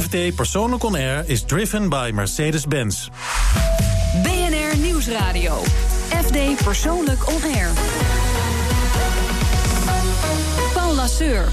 FD Persoonlijk On Air is driven by Mercedes-Benz. BNR Nieuwsradio. FD Persoonlijk On Air. Paul Lasseur.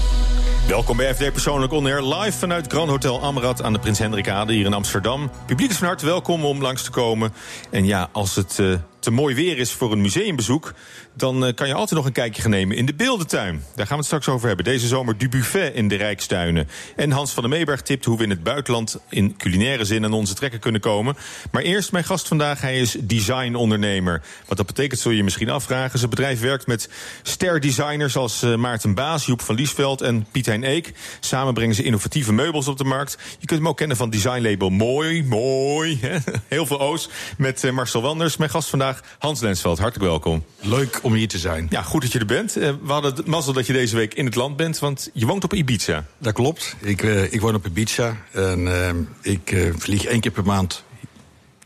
Welkom bij FD Persoonlijk On Air, live vanuit Grand Hotel Amrad aan de Prins Hendrikade hier in Amsterdam. Publiek is van harte welkom om langs te komen. En ja, als het uh, te mooi weer is voor een museumbezoek, dan uh, kan je altijd nog een kijkje gaan nemen in de Beeldentuin. Daar gaan we het straks over hebben. Deze zomer du buffet in de Rijkstuinen. En Hans van der Meeberg tipt hoe we in het buitenland in culinaire zin aan onze trekken kunnen komen. Maar eerst mijn gast vandaag, hij is designondernemer. Wat dat betekent zul je je misschien afvragen. Zijn bedrijf werkt met sterdesigners als uh, Maarten Baas, Joep van Liesveld en Piet Hein Eek. Samen brengen ze innovatieve meubels op de markt. Je kunt hem ook kennen van designlabel Mooi, Mooi. Heel veel O's. Met uh, Marcel Wanders, mijn gast vandaag, Hans Lensveld. Hartelijk welkom. Leuk om hier te zijn. Ja, goed dat je er bent. Uh, we hadden het mazzel dat je deze week in het land bent, want je woont op Ibiza. Dat klopt. Ik, uh, ik woon op Ibiza en uh, ik vlieg één keer per maand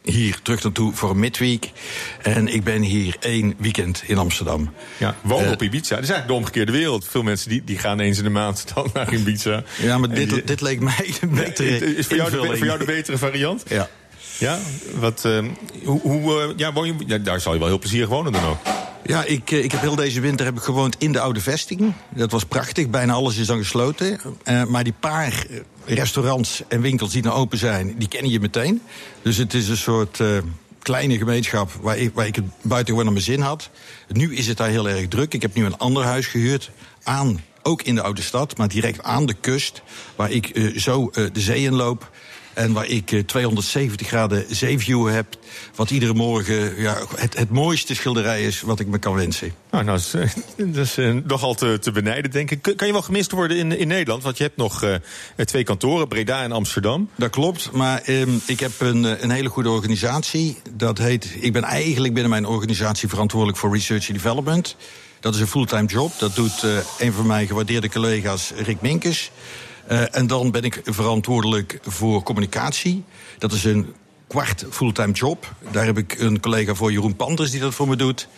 hier terug naartoe voor een midweek. En ik ben hier één weekend in Amsterdam. Ja, wonen op Ibiza. Dat is eigenlijk de omgekeerde wereld. Veel mensen die, die gaan eens in de maand dan naar Ibiza. Ja, maar dit, die, dit leek mij een betere Is voor jou, de, voor jou de betere variant? Ja. Ja, wat, uh, hoe, hoe uh, ja, je, daar zal je wel heel plezierig wonen dan ook. Ja, ik, ik heb heel deze winter heb ik gewoond in de oude vesting. Dat was prachtig, bijna alles is dan gesloten. Uh, maar die paar restaurants en winkels die nou open zijn, die kennen je meteen. Dus het is een soort kleine gemeenschap waar ik, waar ik het buitengewoon naar mijn zin had. Nu is het daar heel erg druk. Ik heb nu een ander huis gehuurd aan ook in de oude stad, maar direct aan de kust, waar ik zo de zee in loop. En waar ik uh, 270 graden zeeview heb. Wat iedere morgen ja, het, het mooiste schilderij is wat ik me kan wensen. Nou, nou dat is, dat is uh, nogal te, te benijden, denk ik. Kan je wel gemist worden in, in Nederland? Want je hebt nog uh, twee kantoren, Breda en Amsterdam. Dat klopt, maar um, ik heb een, een hele goede organisatie. Dat heet, ik ben eigenlijk binnen mijn organisatie verantwoordelijk voor Research and Development. Dat is een fulltime job. Dat doet uh, een van mijn gewaardeerde collega's, Rick Minkes. Uh, en dan ben ik verantwoordelijk voor communicatie. Dat is een kwart fulltime job. Daar heb ik een collega voor, Jeroen Panders, die dat voor me doet.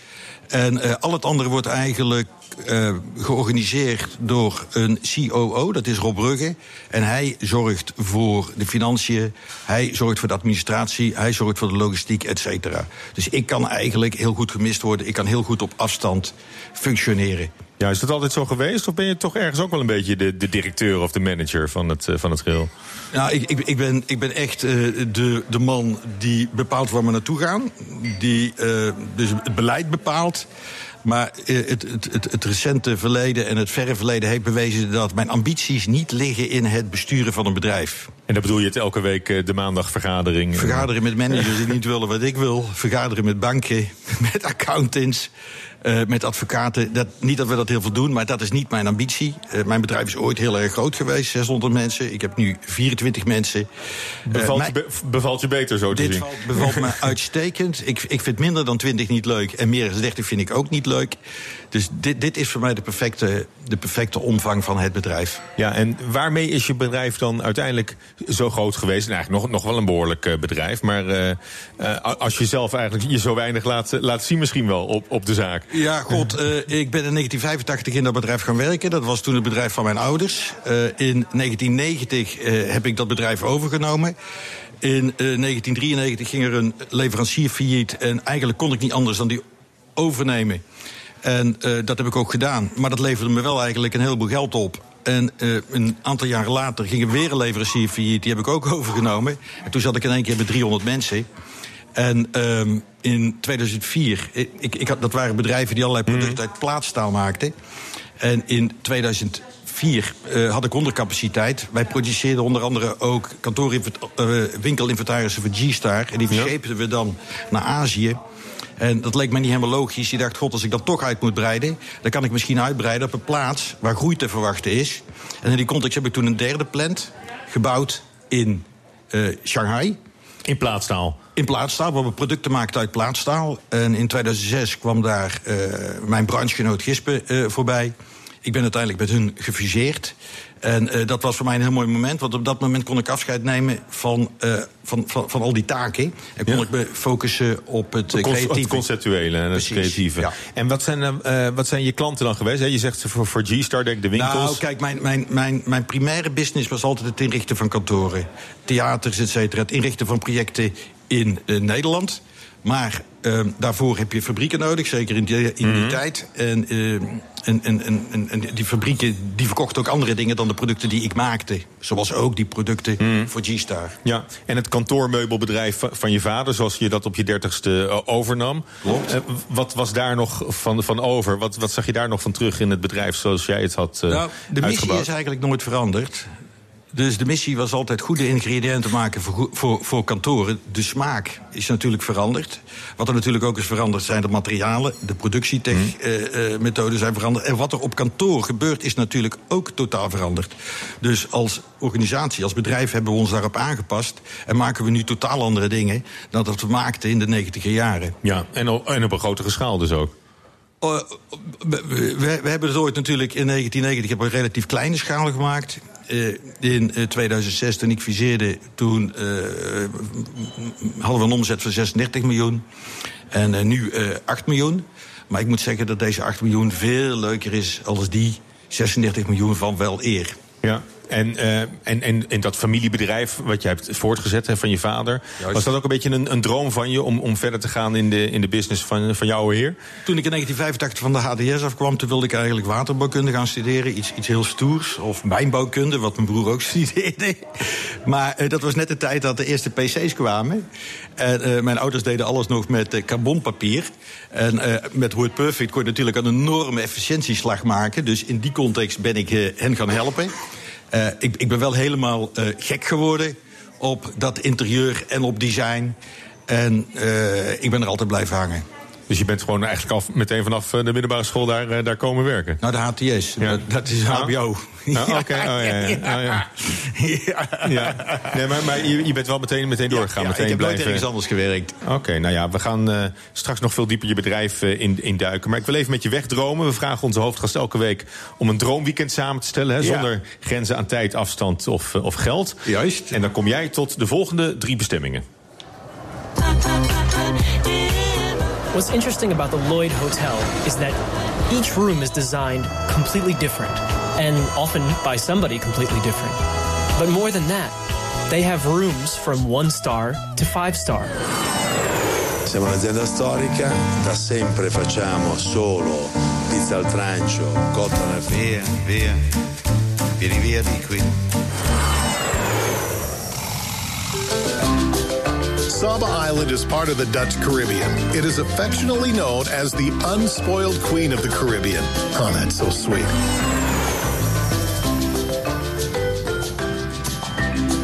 En uh, al het andere wordt eigenlijk uh, georganiseerd door een COO, dat is Rob Brugge. En hij zorgt voor de financiën, hij zorgt voor de administratie, hij zorgt voor de logistiek, et cetera. Dus ik kan eigenlijk heel goed gemist worden, ik kan heel goed op afstand functioneren. Ja, is dat altijd zo geweest? Of ben je toch ergens ook wel een beetje de, de directeur of de manager van het, uh, van het geheel? Nou, ik, ik, ik, ben, ik ben echt uh, de, de man die bepaalt waar we naartoe gaan. Die uh, dus het beleid bepaalt. Maar het, het, het, het, recente verleden en het verre verleden heeft bewezen dat mijn ambities niet liggen in het besturen van een bedrijf. En dan bedoel je het elke week de maandagvergadering? Vergaderen met managers die niet willen wat ik wil. Vergaderen met banken, met accountants. Uh, met advocaten. Dat, niet dat we dat heel veel doen, maar dat is niet mijn ambitie. Uh, mijn bedrijf is ooit heel erg groot geweest, 600 mensen. Ik heb nu 24 mensen. Bevalt, uh, mij, be, bevalt je beter zo te dit zien? Valt, bevalt me uitstekend. Ik, ik vind minder dan 20 niet leuk en meer dan 30 vind ik ook niet leuk. Dus dit, dit is voor mij de perfecte, de perfecte omvang van het bedrijf. Ja, en waarmee is je bedrijf dan uiteindelijk zo groot geweest? En eigenlijk nog, nog wel een behoorlijk bedrijf. Maar als je zelf eigenlijk je zo weinig laat, laat zien misschien wel op, op de zaak. Ja, god, uh, ik ben in 1985 in dat bedrijf gaan werken. Dat was toen het bedrijf van mijn ouders. Uh, in 1990 uh, heb ik dat bedrijf overgenomen. In 1993 ging er een leverancier failliet. En eigenlijk kon ik niet anders dan die overnemen. En dat heb ik ook gedaan. Maar dat leverde me wel eigenlijk een heleboel geld op. En uh, een aantal jaren later ging er weer een leverancier failliet. Die heb ik ook overgenomen. En toen zat ik in één keer met 300 mensen. En um, in 2004, ik, ik had, dat waren bedrijven die allerlei producten mm. uit plaatstaal maakten. En in 2004 uh, had ik ondercapaciteit. Wij produceerden onder andere ook uh, winkelinventarissen voor G-Star. En die verscheepten we dan naar Azië. En dat leek mij niet helemaal logisch. Je dacht, god, als ik dan toch uit moet breiden... dan kan ik misschien uitbreiden op een plaats waar groei te verwachten is. En in die context heb ik toen een derde plant gebouwd in uh, Shanghai. In plaatstaal? In plaatstaal, waar we producten maakten uit plaatstaal. En in 2006 kwam daar uh, mijn branchegenoot Gispe uh, voorbij. Ik ben uiteindelijk met hun gefuseerd. En uh, dat was voor mij een heel mooi moment, want op dat moment kon ik afscheid nemen van, van, van, van, al die taken. En kon ja. ik me focussen op het creatieve. Het conceptuele en het creatieve. Ja. En wat zijn, wat zijn je klanten dan geweest? Hè? Je zegt voor, voor G-Star, denk de winkels. Nou, kijk, mijn, mijn, mijn, mijn primaire business was altijd het inrichten van kantoren. Theaters, et cetera. Het inrichten van projecten in Nederland. Maar uh, daarvoor heb je fabrieken nodig, zeker in die, in die mm -hmm. tijd. En, uh, en, en, en, en, die fabrieken die verkochten ook andere dingen dan de producten die ik maakte. Zoals ook die producten mm -hmm. voor G-Star. Ja, en het kantoormeubelbedrijf van je vader, zoals je dat op je dertigste overnam. Klopt. Uh, wat was daar nog van, van over? Wat, wat zag je daar nog van terug in het bedrijf zoals jij het had nou, De missie uitgebouwd? is eigenlijk nooit veranderd. Dus de missie was altijd goede ingrediënten maken voor, voor, voor kantoren. De smaak is natuurlijk veranderd. Wat er natuurlijk ook is veranderd zijn de materialen. De productiemethoden mm. uh, zijn veranderd. En wat er op kantoor gebeurt is natuurlijk ook totaal veranderd. Dus als organisatie, als bedrijf hebben we ons daarop aangepast. En maken we nu totaal andere dingen dan dat we maakten in de negentiger jaren. Ja, en op, en op een grotere schaal dus ook. Uh, we, we, we, hebben het ooit natuurlijk in 1990 op een relatief kleine schaal gemaakt. Uh, in uh, 2006, toen ik viseerde, toen hadden we een omzet van 36 miljoen. En nu 8 miljoen. Maar ik moet zeggen dat deze 8 miljoen veel leuker is als die 36 miljoen van wel eer. Ja. En, uh, en, en, en dat familiebedrijf wat je hebt voortgezet hè, van je vader, Juist. was dat ook een beetje een, een droom van je om, om verder te gaan in de, in de business van, van jouw heer? Toen ik in 1985 van de HDS afkwam, toen wilde ik eigenlijk waterbouwkunde gaan studeren. Iets, iets heel stoers. Of mijnbouwkunde, wat mijn broer ook studeerde. Maar uh, dat was net de tijd dat de eerste PC's kwamen. En uh, mijn ouders deden alles nog met carbonpapier. En met Word Perfect kon je natuurlijk een enorme efficiëntieslag maken. Dus in die context ben ik hen gaan helpen. Uh, ik, ik, ben wel helemaal uh, gek geworden op dat interieur en op design. En uh, ik ben er altijd blijven hangen. Dus je bent gewoon eigenlijk al meteen vanaf de middelbare school daar, daar komen werken? Nou, de HTS. Ja. Dat, dat, is HBO. Ah, Oké, okay. oh, ja, ja. ja. ja. ja. Nee, maar, maar je, je, bent wel meteen, meteen doorgegaan. Ja, meteen ik heb blijven... nooit ergens anders gewerkt. Oké, okay, nou ja, we gaan uh, straks nog veel dieper je bedrijf uh, in, in duiken. Maar ik wil even met je wegdromen. We vragen onze hoofdgast elke week om een droomweekend samen te stellen. Hè, zonder grenzen aan tijd, afstand of, uh, of geld. Juist. En dan kom jij tot de volgende drie bestemmingen. What's interesting about the Lloyd Hotel is that each room is designed completely different, and often by somebody completely different. But more than that, they have rooms from one star to five star. Siamo un'azienda storica, da sempre facciamo solo pizza al trancio, cotta nel Via, via, vieni via di qui. Saba Island is part of the Dutch Caribbean. It is affectionately known as the unspoiled queen of the Caribbean. Oh, that's so sweet.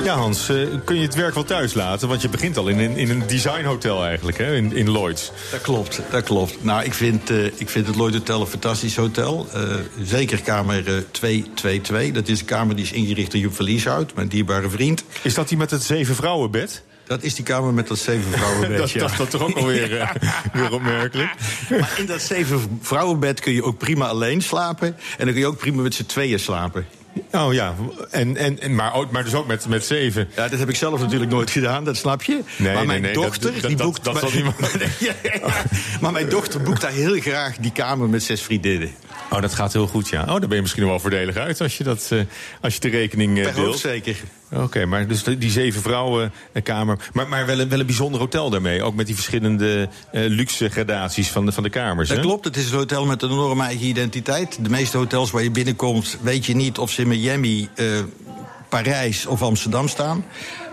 Ja, Hans, uh, kun je het werk wel thuis laten? Want je begint al in, in, in een designhotel eigenlijk, hè? In, in Lloyds. Dat klopt, dat klopt. Nou, ik vind, uh, ik vind het Lloyd Hotel een fantastisch hotel. Uh, zeker kamer 222. Dat is een kamer die is ingericht door Joep Verlieshout, mijn dierbare vriend. Is dat die met het zeven vrouwenbed? Dat is die kamer met dat zeven vrouwenbed. dat, ja. dat, dat toch ook alweer uh, weer opmerkelijk. Maar in dat zeven vrouwenbed kun je ook prima alleen slapen. En dan kun je ook prima met z'n tweeën slapen. Oh ja, en, en, en, maar, maar dus ook met, met zeven. Ja, dat heb ik zelf natuurlijk nooit gedaan, dat snap je. Nee, maar mijn nee, nee, dochter, dat, die dat, boekt... Dat, dat zal niemand... ja, ja, maar mijn dochter boekt daar heel graag die kamer met zes vriendinnen. Oh, dat gaat heel goed, ja. Oh, daar ben je misschien wel voordelig uit als je, dat, uh, als je de rekening uh, deelt. zeker. Oké, okay, maar dus die zeven vrouwenkamer. Maar, maar wel, een, wel een bijzonder hotel daarmee. Ook met die verschillende uh, luxe gradaties van de, van de kamers. Dat hè? klopt, het is een hotel met een enorme eigen identiteit. De meeste hotels waar je binnenkomt, weet je niet of ze in Miami. Parijs of Amsterdam staan.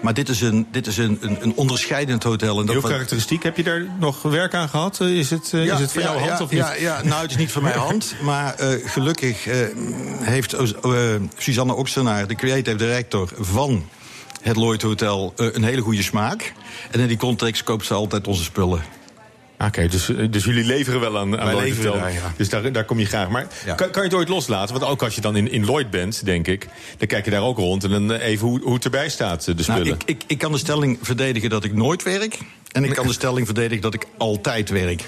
Maar dit is een, dit is een, een, een onderscheidend hotel. En dat Heel karakteristiek. Heb je daar nog werk aan gehad? Is het, uh, ja, is het van ja, jouw hand ja, of niet? Ja, ja, nou, het is niet van mijn hand. Maar uh, gelukkig uh, heeft Suzanne Oxenaar, de creative director van het Lloyd Hotel, een hele goede smaak. En in die context koopt ze altijd onze spullen. Oké, okay, dus, dus jullie leveren wel aan, aan Lloyd Hotel. Daar, ja. Dus daar, daar kom je graag. Maar ja. kan, kan je het ooit loslaten? Want ook als je dan in, in Lloyd bent, denk ik... dan kijk je daar ook rond en dan even hoe, hoe het erbij staat, de spullen. Nou, ik, ik, ik kan de stelling verdedigen dat ik nooit werk. En ik kan de stelling verdedigen dat ik altijd werk.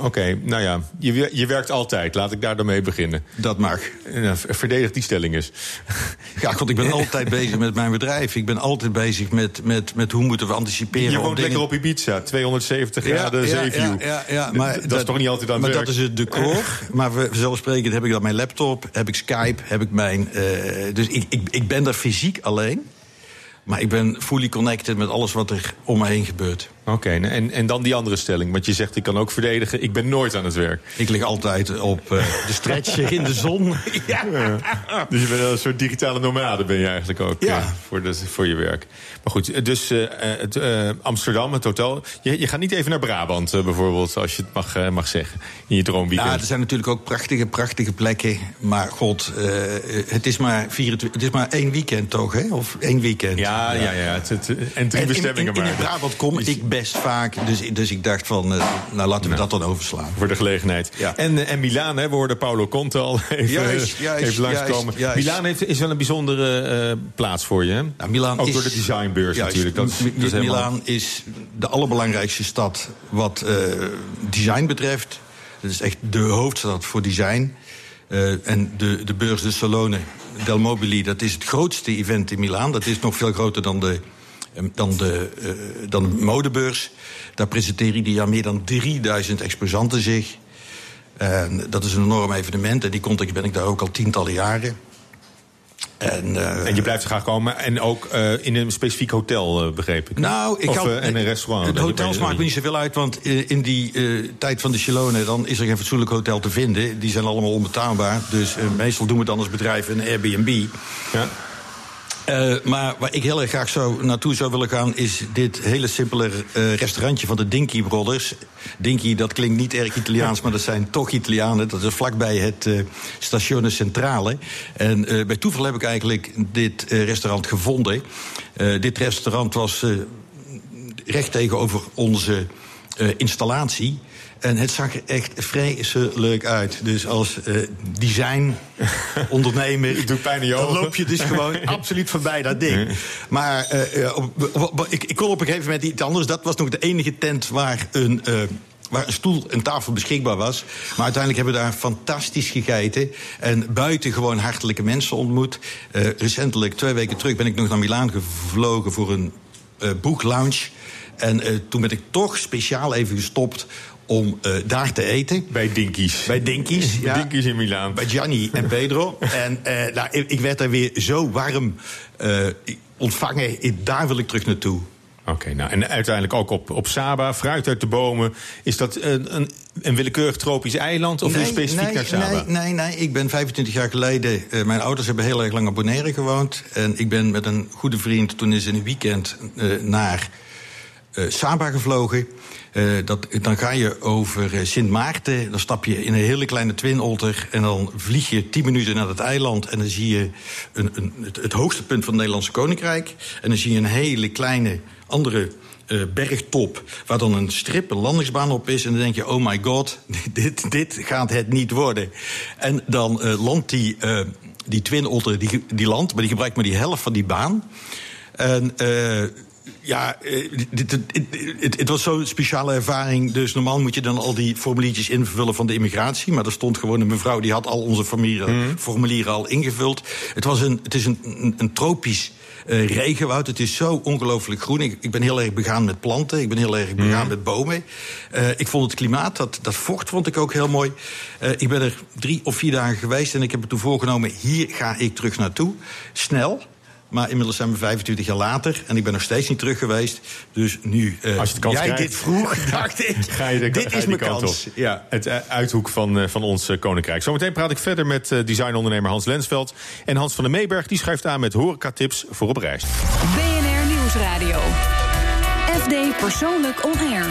Oké, nou ja, je, je werkt altijd. Laat ik daar dan mee beginnen. Dat mag. Nou, verdedig die stelling eens. Ja, god, ik ben altijd bezig met mijn bedrijf. Ik ben altijd bezig met, met, met hoe moeten we anticiperen. Je woont dingen. lekker op Ibiza, 270 graden ja, zeeview. Ja, ja, ja, maar dat, is toch niet altijd aan Maar werk? dat is het decor. maar vanzelfsprekend heb ik dan mijn laptop, heb ik Skype, heb ik mijn... eh, dus ik, ik, ik ben daar fysiek alleen. Maar ik ben fully connected met alles wat er om me heen gebeurt. Oké, en, en dan die andere stelling. Want je zegt, ik kan ook verdedigen, ik ben nooit aan het werk. Ik lig altijd op eh, de stretcher in de zon. ja. Dus je bent een soort digitale nomade ben je eigenlijk ook Ja. eh, voor, de, voor je werk. Maar goed, dus eh, het, eh, Amsterdam, het hotel. Je, je gaat niet even naar Brabant bijvoorbeeld, als je het mag, mag zeggen. In je droomweekend. Ja, er zijn natuurlijk ook prachtige, prachtige plekken. Maar god, het, is maar 24, het is maar één weekend toch, hè? Of één weekend. ja, ja, ja. Het, het- en drie En in, bestemmingen in, in maar. Brabant kom ik best vaak. Dus, dus ik dacht van, eh, nou laten we dat dan overslaan. Voor de gelegenheid. Ja. En, eh, en Milaan, hè, we hoorden Paolo Conte al even, Juist, juist, even langskomen. juist. Milaan heeft, is wel een bijzondere eh, plaats voor je. Hè? Nou, Milaan Ook is, door de designbeurs natuurlijk. Dat, is- Mi- dat is helemaal- Milaan is de allerbelangrijkste stad wat design betreft. Het is echt de hoofdstad voor design. En de, de beurs de Salone del Mobili, dat is het grootste event in Milaan. Dat is nog veel groter dan de, dan de, eh, dan de modebeurs. Daar presenteren ieder jaar meer dan 3000 exposanten zich. En dat is een enorm evenement. En die context ben ik daar ook al tientallen jaren. En, eh, En je blijft graag komen. En ook eh, in een specifiek hotel, eh, begreep ik. Nou, ik of, en een restaurant. De hotels maakt me niet zoveel uit, want in die tijd van de Chilone... dan is er geen fatsoenlijk hotel te vinden. Die zijn allemaal onbetaalbaar. Dus meestal doen we het dan als bedrijf een Airbnb. Ja. Eh, maar waar ik heel erg graag zo naartoe zou willen gaan... is dit hele simpele eh, restaurantje van de Dinky Brothers. Dinky, dat klinkt niet erg Italiaans, maar dat zijn toch Italianen. Dat is vlakbij het eh Stazione Centrale. En bij toeval heb ik eigenlijk dit restaurant gevonden. Dit restaurant was recht tegenover onze eh, installatie... En het zag er echt vreselijk uit. Dus als eh design-ondernemer... Dan loop je dus gewoon absoluut voorbij dat ding. Maar eh, op- op- op- ik, ik kon op een gegeven moment iets anders. Dat was nog de enige tent waar een... eh, Waar een stoel en tafel beschikbaar was. Maar uiteindelijk hebben we daar fantastisch gegeten. En buitengewoon hartelijke mensen ontmoet. Recentelijk, twee weken terug, ben ik nog naar Milaan gevlogen voor een boeklounge. En eh, toen ben ik toch speciaal even gestopt om eh, daar te eten. Bij Dinkies. Bij Dinkies, ja. Dinkies in Milaan. Bij Gianni en Pedro. en eh, nou, ik, werd daar weer zo warm ontvangen. Daar wil ik terug naartoe. Oké, nou en uiteindelijk ook op, op Saba, fruit uit de bomen. Is dat een, een, een willekeurig tropisch eiland of nee, een specifiek nee, naar Saba? Nee, nee, nee. Ik ben 25 jaar geleden... mijn ouders hebben heel erg lang op Bonaire gewoond. En ik ben met een goede vriend toen is in een weekend naar Saba gevlogen. Eh, dat, dan ga je over eh, Sint Maarten. Dan stap je in een hele kleine Twin Otter. En dan vlieg je 10 minuten naar het eiland. En dan zie je een, een, het, hoogste punt van het Nederlandse Koninkrijk. En dan zie je een hele kleine andere eh, bergtop. Waar dan een strip, een landingsbaan op is. En dan denk je: oh my god, dit, dit gaat het niet worden. En dan eh, landt die, eh, die Twin Otter, die, die landt. Maar die gebruikt maar die helft van die baan. En. Ja, eh, het, was zo'n speciale ervaring. Dus normaal moet je dan al die formuliertjes invullen van de immigratie. Maar er stond gewoon een mevrouw die had al onze formulieren, formulieren al ingevuld. Het, was een, het is een, een, een tropisch eh, regenwoud. Het is zo ongelooflijk groen. Ik, ik ben heel erg begaan met planten. Ik ben heel erg begaan met bomen. Eh, ik vond het klimaat, dat, dat vocht vond ik ook heel mooi. Ik ben er drie of vier dagen geweest en ik heb me toen voorgenomen... hier ga ik terug naartoe. Snel. Maar inmiddels zijn we 25 jaar later en ik ben nog steeds niet terug geweest. Dus nu eh, Als je de kans jij krijgt. dit vroeg, dacht ik, Ga je de, dit ga je is mijn kant kans. op. Ja. Het eh, uithoek van, eh, van ons koninkrijk. Zometeen praat ik verder met eh, designondernemer Hans Lensveld. En Hans van der Meeberg die schrijft aan met horecatips voor op reis. BNR Nieuwsradio. FD Persoonlijk On Air.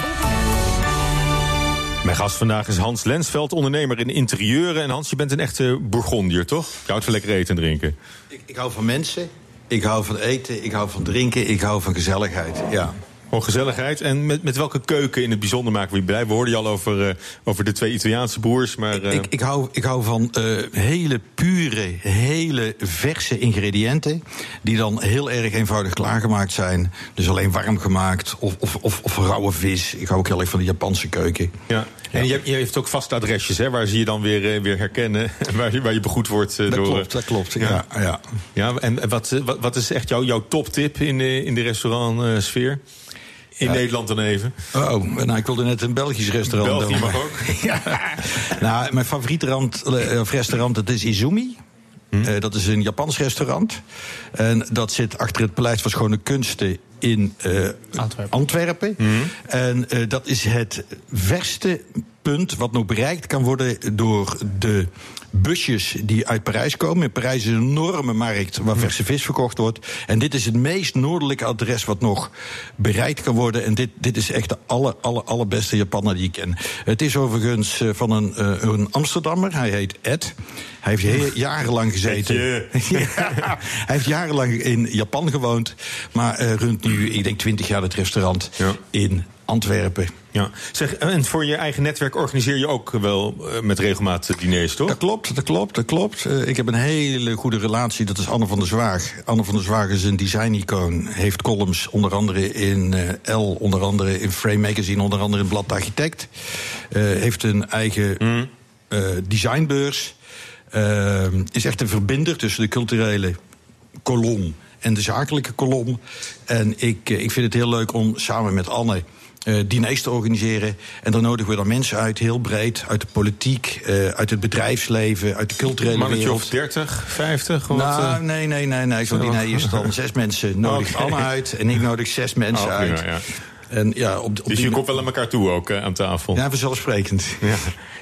Mijn gast vandaag is Hans Lensveld, ondernemer in interieuren. En Hans, je bent een echte Bourgondier, toch? Je houdt van lekker eten en drinken. Ik, ik hou van mensen, ik hou van eten, ik hou van drinken, ik hou van gezelligheid. Ja. Gewoon gezelligheid. En met, met welke keuken in het bijzonder maken we je blij? We hoorden je al over, uh, over de twee Italiaanse broers. Maar, uh... ik, ik, hou, ik hou van uh, hele pure, hele verse ingrediënten. Die dan heel erg eenvoudig klaargemaakt zijn. Dus alleen warm gemaakt. Of, of, of, of rauwe vis. Ik hou ook heel erg van de Japanse keuken. Ja. En je, je heeft ook vaste adresjes, hè, waar ze je dan weer, weer herkennen. Waar je, waar je begoed wordt dat door. Klopt, dat klopt. Ja, ja. ja. ja en wat, wat, wat is echt jouw, jouw toptip in de, in de restaurantsfeer? In ja. Nederland dan even. Oh, nou, ik wilde net een Belgisch restaurant. België mag ook. ja. Nou, mijn favoriete rand, of restaurant, dat is Izumi. Hm? Uh, dat is een Japans restaurant. En dat zit achter het Paleis van Schone Kunsten in uh, Antwerpen. Antwerpen. Hm? En uh, dat is het verste punt wat nog bereikt kan worden door de busjes die uit Parijs komen. In Parijs is een enorme markt waar verse vis verkocht wordt. En dit is het meest noordelijke adres wat nog bereikt kan worden. En dit, dit is echt de aller, aller, allerbeste Japaner die ik ken. Het is overigens van een, uh, een Amsterdammer. Hij heet Ed. Hij heeft heel, jarenlang gezeten. ja, hij heeft jarenlang in Japan gewoond. Maar uh, runt nu, ik denk, twintig jaar het restaurant ja. in Antwerpen. Ja. Zeg, en voor je eigen netwerk organiseer je ook wel uh, met regelmaat diners, toch? Dat klopt, dat klopt, dat klopt. Uh, ik heb een hele goede relatie, dat is Anne van der Zwaag. Anne van der Zwaag is een design-icoon. Heeft columns onder andere in uh, L, onder andere in Frame Magazine, onder andere in Blad Architect. heeft een eigen mm. designbeurs. is echt een verbinder tussen de culturele kolom en de zakelijke kolom. En ik, ik vind het heel leuk om samen met Anne uh, diners te organiseren. En dan nodigen we dan mensen uit, heel breed, uit de politiek, uh, uit het bedrijfsleven, uit de culturele Mannetje wereld. of 30, 50? Of nou, uh... nee, nee, nee, nee. Zo'n diner is dan zes mensen. Nodig okay. Anne uit en ik nodig zes mensen oh, uit. Ja, ja. En ja, op, op dus je komt wel aan elkaar toe ook uh, aan tafel? Ja, vanzelfsprekend. Ja.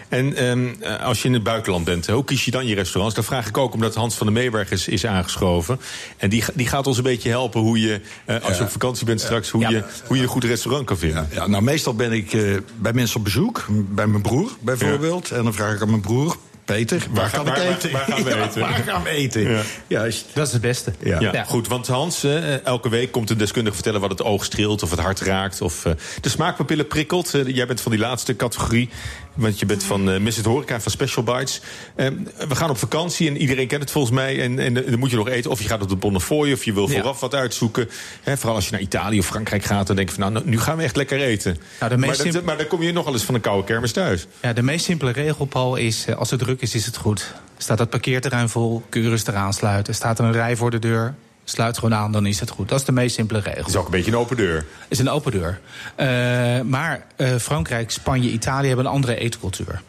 En um, als je in het buitenland bent, hoe kies je dan je restaurants? Dat vraag ik ook omdat Hans van der Meeberg is, is aangeschoven. En die, die gaat ons een beetje helpen hoe je, uh, als ja. je op vakantie bent straks, hoe, ja. je, hoe je een goed restaurant kan vinden. Ja, nou, meestal ben ik uh, bij mensen op bezoek. Bij mijn broer bijvoorbeeld. En dan vraag ik aan mijn broer, Peter, waar, waar gaan we eten? Waar, waar, gaan we eten? Ja, waar gaan we eten? Ja. Juist. Dat is het beste. Ja. ja. Goed, want Hans, uh, elke week komt een deskundige vertellen wat het oog streelt of het hart raakt of uh, de smaakpapillen prikkelt. Uh, jij bent van die laatste categorie. Want je bent van uh, Miss het Horeca, van Special Bites. Uh, we gaan op vakantie en iedereen kent het volgens mij. En, en dan moet je nog eten. Of je gaat op de Bonnefoy of je wil vooraf ja. wat uitzoeken. He, vooral als je naar Italië of Frankrijk gaat. Dan denk je van nou, nu gaan we echt lekker eten. Nou, de meest maar, dat, maar dan kom je nogal eens van een koude kermis thuis. Ja, de meest simpele regel, Paul, is als het druk is, is het goed. Staat het parkeerterrein vol, kun je rustig aansluiten. Staat er een rij voor de deur, sluit gewoon aan, dan is het goed. Dat is de meest simpele regel. Het is ook een beetje een open deur. is een open deur. Uh, maar uh, Frankrijk, Spanje, Italië hebben een andere eetcultuur.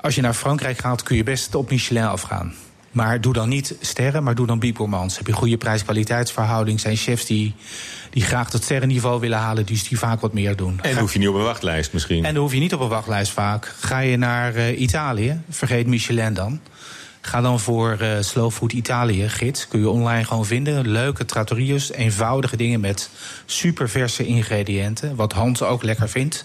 Als je naar Frankrijk gaat, kun je best op Michelin afgaan. Maar doe dan niet sterren, maar doe dan Biepelmans. Heb je goede prijs-kwaliteitsverhouding, zijn chefs die, die graag tot sterrenniveau willen halen, dus die vaak wat meer doen. En dan hoef je niet op een wachtlijst misschien. En dan hoef je niet op een wachtlijst vaak. Ga je naar uh, Italië, vergeet Michelin dan. Ga dan voor uh, Slow Food Italië gids. Kun je online gewoon vinden. Leuke trattoria's, eenvoudige dingen met super verse ingrediënten. Wat Hans ook lekker vindt.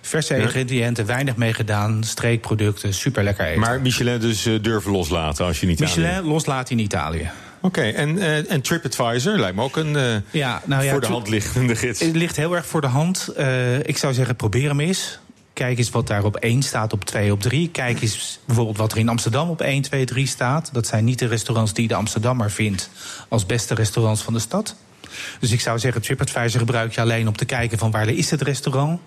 Verse ja. ingrediënten, weinig meegedaan, streekproducten, super lekker eten. Maar Michelin dus uh, durven loslaten als je niet Michelin loslaten in Italië. Oké, okay, en, uh, en TripAdvisor lijkt me ook een uh, ja, nou ja, voor de hand liggende gids. Het ligt heel erg voor de hand. Uh, ik zou zeggen, probeer hem eens. Kijk eens wat daar op 1 staat, op 2, op 3. Kijk eens bijvoorbeeld wat er in Amsterdam op 1, 2, 3 staat. Dat zijn niet de restaurants die de Amsterdammer vindt als beste restaurants van de stad. Dus ik zou zeggen, TripAdvisor gebruik je alleen om te kijken van waar is het restaurant.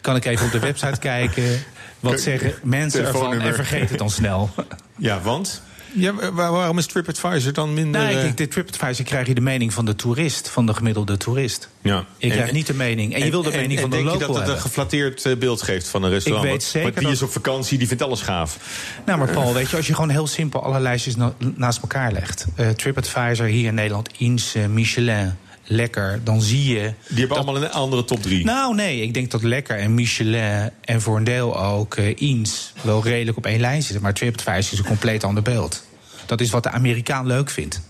Kan ik even op de website kijken. Wat zeggen mensen ervan en vergeet het dan snel. Ja, want? Ja, waarom is TripAdvisor dan minder... Nee, kijk, de TripAdvisor krijg je de mening van de toerist, van de gemiddelde toerist. Ja. Je krijgt niet de mening. En, en je wil de mening en, van de local denk je dat het een geflatteerd beeld geeft van een restaurant? Ik weet zeker Want die dat... is op vakantie, die vindt alles gaaf. Nou, maar Paul, weet je, als je gewoon heel simpel alle lijstjes na naast elkaar legt. Uh, TripAdvisor hier in Nederland, Ins, uh, Michelin lekker, dan zie je. Die hebben dat... allemaal een andere top 3. Nou, nee, ik denk dat lekker en Michelin en voor een deel ook uh, Ins wel redelijk op één lijn zitten. Maar TripAdvisor is een compleet ander beeld. Dat is wat de Amerikaan leuk vindt.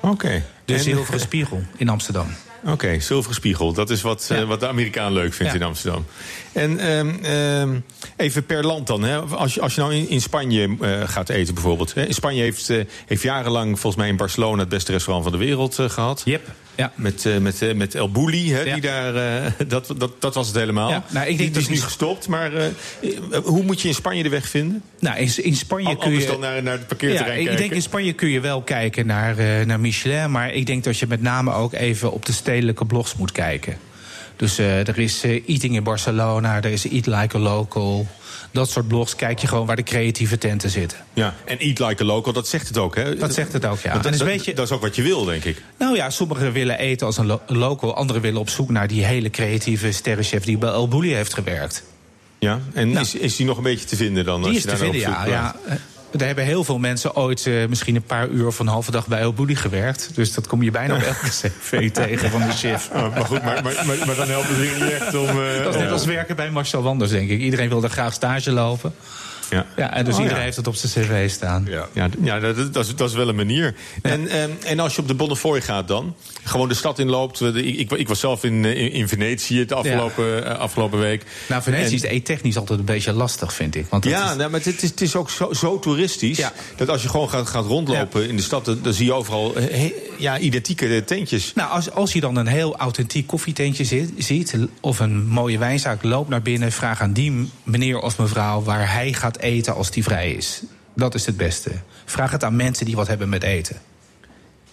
Oké. Okay. De en... zilveren spiegel in Amsterdam. Oké, okay, zilveren spiegel. Dat is wat, ja. uh, wat de Amerikaan leuk vindt ja. in Amsterdam. En um, um, even per land dan. Hè. Als, je, als je nou in, in Spanje uh, gaat eten bijvoorbeeld. Hè. In Spanje heeft, uh, heeft jarenlang volgens mij in Barcelona het beste restaurant van de wereld gehad. Yep. Ja. Met, eh, met, eh, met El Bouli, hè, Ja. die daar, eh, dat, dat, dat was het helemaal. Ja, nou, ik denk die, is nu gestopt, maar eh, eh, hoe moet je in Spanje de weg vinden? Nou, in, in Spanje Al- kun je... dan naar, naar het Ja, parkeerterrein ik kijken. denk in Spanje kun je wel kijken naar, eh, naar Michelin. Maar ik denk dat je met name ook even op de stedelijke blogs moet kijken. Dus eh, er is eh, Eating in Barcelona, er is Eat Like a Local. Dat soort blogs kijk je gewoon waar de creatieve tenten zitten. Ja, en eat like a local, dat zegt het ook, hè? Dat zegt het ook, ja. Dat, is dat- beetje- dat is ook wat je wil, denk ik. Nou ja, sommigen willen eten als een lo- local. Anderen willen op zoek naar die hele creatieve sterrenchef die bij El Bulli heeft gewerkt. Ja, en is, is die nog een beetje te vinden dan? Nou. Die als is je te daar nou vinden, ja. Er hebben heel veel mensen ooit eh, misschien een paar uur of een halve dag bij El Bulli gewerkt. Dus dat kom je bijna op elke cv tegen van de chef. Oh, maar goed, maar, maar, maar, maar dan helpt het niet echt om... eh, Dat is net als werken bij Marcel Wanders, denk ik. Iedereen wil er graag stage lopen. Ja. Ja, en dus Oh, iedereen ja. heeft het op zijn cv staan. Ja, ja, ja dat, dat, is, dat is wel een manier. En, ehm, en als je op de Bonnefoy gaat dan? Gewoon de stad inloopt. Ik, ik, ik was zelf in, eh, in, in Venetië de afgelopen, eh, afgelopen week. Nou, Venetië En- is eettechnisch altijd een beetje lastig, vind ik. Want Ja, is- nou, maar het is, het is ook zo, zo toeristisch. Ja. Dat als je gewoon gaat, gaat rondlopen in de stad... dan, dan zie je overal eh, he- ja, identieke tentjes. Nou, als, als je dan een heel authentiek koffietentje zit, ziet... of een mooie wijnzaak, loop naar binnen... vraag aan die meneer of mevrouw waar hij gaat eten als die vrij is. Dat is het beste. Vraag het aan mensen die wat hebben met eten.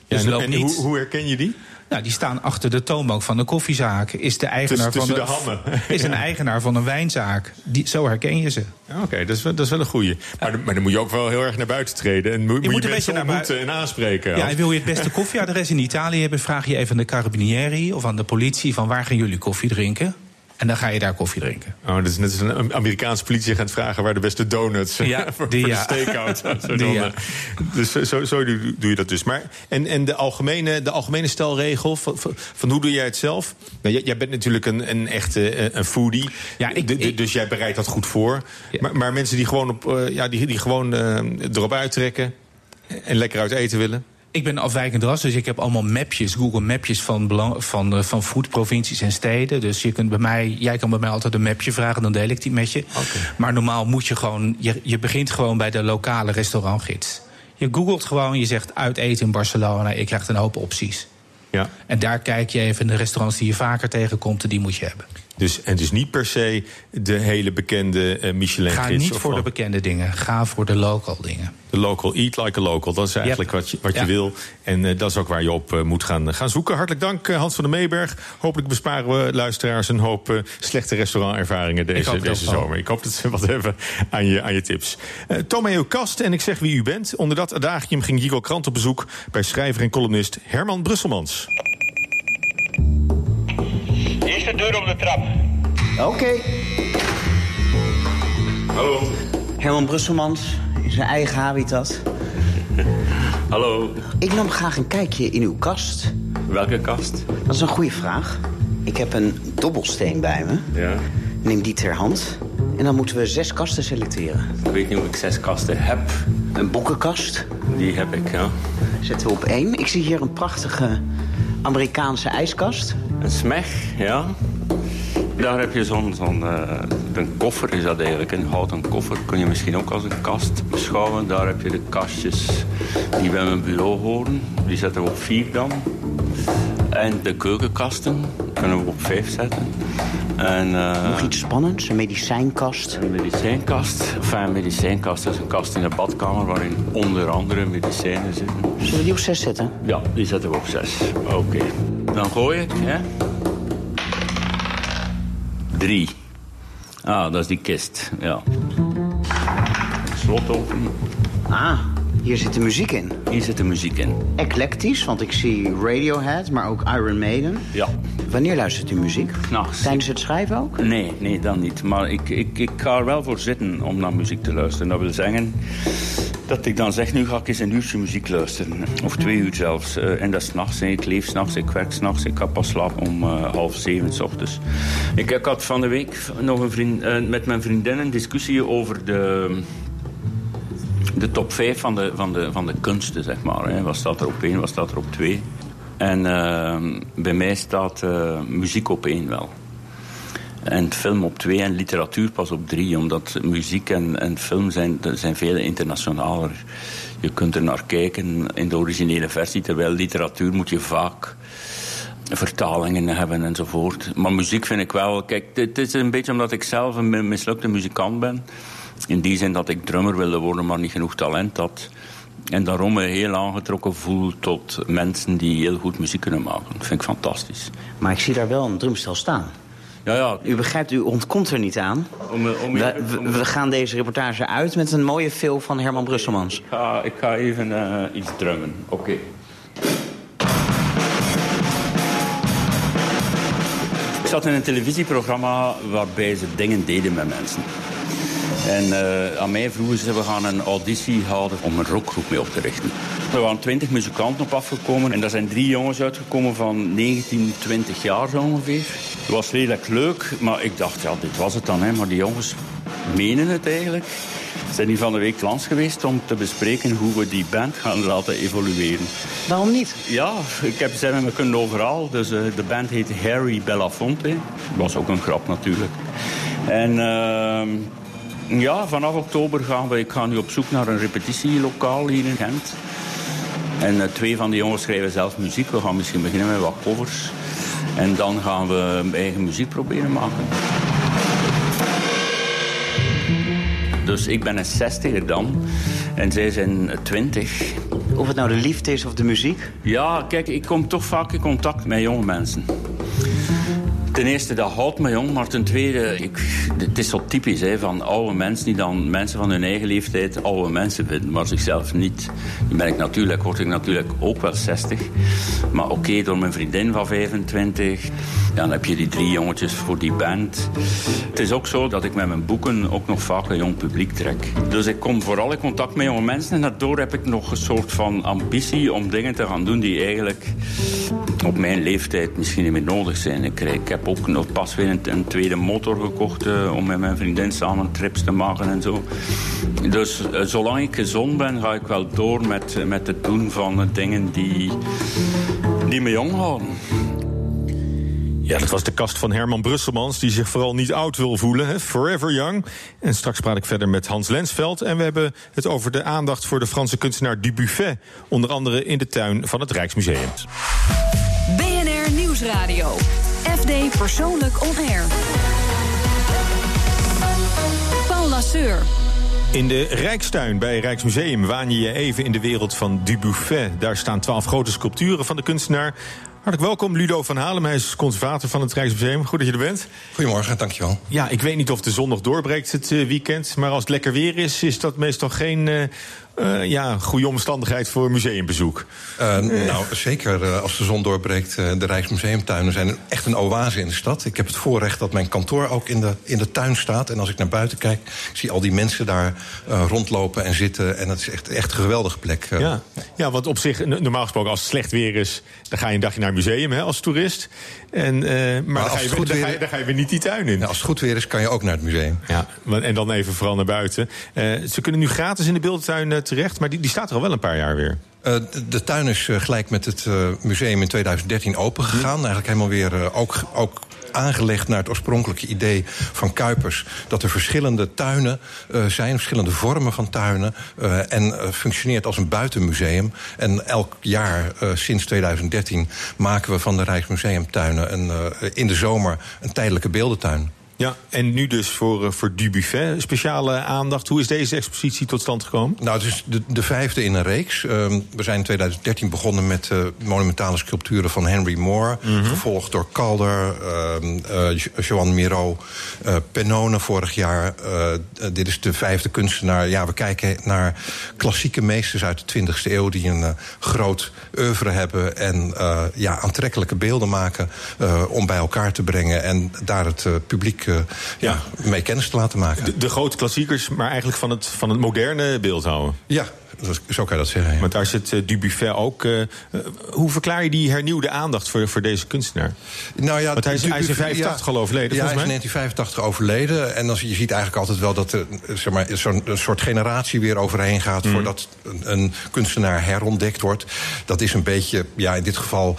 Ja, Dus en en hoe, hoe herken je die? Nou, die staan achter de toonbank van een koffiezaak. Is de eigenaar Tussen- van de hammen. Is een eigenaar van een wijnzaak. Die, zo herken je ze. Ja, Oké, dat, is wel- dat is wel een goeie. Maar, dan- maar dan moet je ook wel heel erg naar buiten treden. En moet, moet je, een beetje mensen naar ontmoeten en aanspreken. Ja, en wil je het beste koffieadres in Italië hebben, vraag je even aan de carabinieri of aan de politie van waar gaan jullie koffie drinken? En dan ga je daar koffie drinken. Oh, dat is net als een Amerikaanse politie gaat vragen waar de beste donuts Ja, voor, die voor ja. de steakhout. Zo Die dan, ja. Dus zo, doe, doe je dat dus. Maar, en en de, algemene, de algemene stelregel van, van, hoe doe jij het zelf? Nou, jij, jij bent natuurlijk een, een echte eh, een foodie. Ja, ik- De- de- ik- dus jij bereidt dat goed voor. Maar, maar mensen die gewoon, op, eh, ja, die, die gewoon eh, erop uittrekken en lekker uit eten willen. Ik ben afwijkend ras, dus ik heb allemaal mapjes, Google Mapjes van, belang, van, eh, van foodprovincies en steden. Dus je kunt bij mij, jij kan bij mij altijd een mapje vragen, dan deel ik die met je. Maar normaal moet je gewoon, je, je begint gewoon bij de lokale restaurantgids. Je googelt gewoon, je zegt uit eten in Barcelona, je krijgt een hoop opties. Ja. En daar kijk je even de restaurants die je vaker tegenkomt, en die moet je hebben. Dus, en dus niet per se de hele bekende eh michelin Ga niet voor de bekende dingen, ga voor de local dingen. De local, eat like a local. Dat is eigenlijk Yep. wat je, wat je wil. En eh, dat is ook waar je op eh, moet gaan, gaan zoeken. Hartelijk dank, Hans van der Meeberg. Hopelijk besparen we luisteraars een hoop slechte restaurantervaringen deze, deze wel. zomer. Ik hoop dat ze wat hebben aan je, aan je tips. Uh, Tomeo Kast en ik zeg wie u bent. Onder dat adagium ging Jigo Krant op bezoek bij schrijver en columnist Herman Brusselmans. Eerste deur op de trap. Oké. Hallo. Herman Brusselmans in zijn eigen habitat. Hallo. Ik nam graag een kijkje in uw kast. Welke kast? Dat is een goede vraag. Ik heb een dobbelsteen bij me. Ja. Neem die ter hand. En dan moeten we zes kasten selecteren. Ik weet niet of ik zes kasten heb. Een boekenkast Die heb ik, ja. zetten we op één. Ik zie hier een prachtige Amerikaanse ijskast. Een smeg, ja. Daar heb je zo'n... zo'n eh, een koffer is dat eigenlijk, een houten koffer. Kun je misschien ook als een kast beschouwen. Daar heb je de kastjes die bij mijn bureau horen. Die zetten we op vier dan. En de keukenkasten kunnen we op vijf zetten. En, eh, Nog iets spannends, een medicijnkast. Een medicijnkast. Enfin, een medicijnkast is een kast in de badkamer waarin onder andere medicijnen zitten. Zullen we die op zes zetten? Ja, die zetten we op zes. Oké. Dan gooi ik, hè. Drie. Ah, dat is die kist, ja. Slot open. Ah, hier zit de muziek in. Hier zit de muziek in. Eclectisch, want ik zie Radiohead, maar ook Iron Maiden. Ja. Wanneer luistert u muziek? Nachts. Tijdens het schrijven ook? Nee, nee, dan niet. Maar ik, ik, ik ga er wel voor zitten om naar muziek te luisteren. Dat wil zeggen dat ik dan zeg, nu ga ik eens een uurtje muziek luisteren. Of twee uur zelfs. Eh, en dat is nachts. Ik leef s'nachts, ik werk s'nachts. Ik ga pas slapen om eh, half zeven s ochtends. Ik, ik had van de week nog een vriend, eh, met mijn vriendin een discussie over de de top 5 van de, van de, van de kunsten, zeg maar. Hè. Wat staat er op één, wat staat er op twee? En eh, bij mij staat eh, muziek op één wel. En film op twee en literatuur pas op drie. Omdat muziek en, en film zijn, zijn veel internationaler. Je kunt er naar kijken in de originele versie. Terwijl literatuur moet je vaak vertalingen hebben enzovoort. Maar muziek vind ik wel... Kijk, het is een beetje omdat ik zelf een mislukte muzikant ben. In die zin dat ik drummer wilde worden, maar niet genoeg talent had. En daarom me heel aangetrokken voel tot mensen die heel goed muziek kunnen maken. Dat vind ik fantastisch. Maar ik zie daar wel een drumstel staan. Ja, ja. U begrijpt, u ontkomt er niet aan. Om, om, we, we, we, gaan deze reportage uit met een mooie film van Herman Brusselmans. Ik ga, ik ga even uh, iets drummen. Oké. Okay. Ik zat in een televisieprogramma waarbij ze dingen deden met mensen. En uh, aan mij vroegen ze, we gaan een auditie houden om een rockgroep mee op te richten. Er waren twintig muzikanten op afgekomen en daar zijn drie jongens uitgekomen van 19, 20 jaar zo ongeveer. Het was redelijk leuk, maar ik dacht, ja, dit was het dan. Hè. Maar die jongens menen het eigenlijk. Ze zijn hier van de week langs geweest om te bespreken hoe we die band gaan laten evolueren. Waarom niet? Ja, ik heb, ze hebben me kunnen overal. Dus uh, de band heet Harry Belafonte. Dat was ook een grap natuurlijk. En... Uh, ja, vanaf oktober gaan we... Ik ga nu op zoek naar een repetitielokaal hier in Gent. En uh, twee van die jongens schrijven zelf muziek. We gaan misschien beginnen met wat covers. En dan gaan we eigen muziek proberen maken. Dus ik ben een zestiger dan. En zij zijn twintig. Of het nou de liefde is of de muziek? Ja, kijk, ik kom toch vaak in contact met jonge mensen. Ten eerste, dat houdt me jong. Maar ten tweede, het is zo typisch hè, van oude mensen... die dan mensen van hun eigen leeftijd oude mensen vinden... maar zichzelf niet. Nu ben ik natuurlijk, word ik natuurlijk ook wel 60. Maar oké, door mijn vriendin van 25... Ja, dan heb je die drie jongetjes voor die band. Het is ook zo dat ik met mijn boeken ook nog vaak een jong publiek trek. Dus ik kom vooral in contact met jonge mensen. En daardoor heb ik nog een soort van ambitie om dingen te gaan doen... die eigenlijk op mijn leeftijd misschien niet meer nodig zijn. Ik, ik heb ook nog pas weer een, een tweede motor gekocht... Uh, om met mijn vriendin samen trips te maken en zo. Dus uh, zolang ik gezond ben, ga ik wel door met, met het doen van dingen die, die me jong houden. Ja, dat was de kast van Herman Brusselmans, die zich vooral niet oud wil voelen. Hè? Forever young. En straks praat ik verder met Hans Lensveld. En we hebben het over de aandacht voor de Franse kunstenaar Dubuffet. Onder andere in de tuin van het Rijksmuseum. BNR Nieuwsradio. FD Persoonlijk On Air. Paul Lasseur. In de Rijkstuin bij Rijksmuseum waan je je even in de wereld van Dubuffet. Daar staan twaalf grote sculpturen van de kunstenaar. Hartelijk welkom, Ludo van Halem. Hij is conservator van het Rijksmuseum. Goed dat je er bent. Goedemorgen, dankjewel. Ja, ik weet niet of de zon nog doorbreekt het weekend. Maar als het lekker weer is, is dat meestal geen uh, uh, ja, goede omstandigheid voor museumbezoek. Uh, nou, zeker als de zon doorbreekt. de Rijksmuseumtuinen zijn echt een oase in de stad. Ik heb het voorrecht dat mijn kantoor ook in de, in de tuin staat. En als ik naar buiten kijk, zie al die mensen daar rondlopen en zitten. En het is echt, echt een geweldige plek. Ja. ja, want op zich, normaal gesproken, als het slecht weer is... dan ga je een dagje naar het museum hè, als toerist. En, maar, maar dan, ga je, dan, ga je, dan, ga je, weer niet die tuin in. Ja, als het goed weer is, kan je ook naar het museum. Ja, en dan even vooral naar buiten. ze kunnen nu gratis in de beeldentuin terecht, maar die, die staat er al wel een paar jaar weer. Uh, de, tuin is uh, gelijk met het uh, museum in 2013 opengegaan. Eigenlijk helemaal weer ook, ook aangelegd naar het oorspronkelijke idee van Kuipers. Dat er verschillende tuinen uh, zijn, verschillende vormen van tuinen. Uh, en uh, functioneert als een buitenmuseum. En elk jaar sinds 2013 maken we van de Rijksmuseumtuinen een, in de zomer een tijdelijke beeldentuin. Ja, en nu dus voor, voor Dubuffet speciale aandacht. Hoe is deze expositie tot stand gekomen? Nou, het is de, de vijfde in een reeks. Um, we zijn in 2013 begonnen met uh, monumentale sculpturen van Henry Moore. Mm -hmm. Gevolgd door Calder, uh, Joan Miro, Pennone vorig jaar. dit is de vijfde kunstenaar. Ja, we kijken naar klassieke meesters uit de 20e eeuw... die een groot oeuvre hebben en ja, aantrekkelijke beelden maken... om bij elkaar te brengen en daar het publiek uh, ja, mee kennis te laten maken. De, de, grote klassiekers, maar eigenlijk van het, van het moderne beeldhouden. Ja, zo kan je dat zeggen. Ja. Want daar zit uh, Dubuffet ook. Uh, hoe verklaar je die hernieuwde aandacht voor, voor deze kunstenaar? Nou ja, Want hij is, hij is in 85 ja, al overleden. Ja, hij is in 1985 overleden. En dan, je ziet eigenlijk altijd wel dat er zeg maar, zo'n soort generatie weer overheen gaat. Mm. voordat een, een, kunstenaar herontdekt wordt. Dat is een beetje, ja, in dit geval.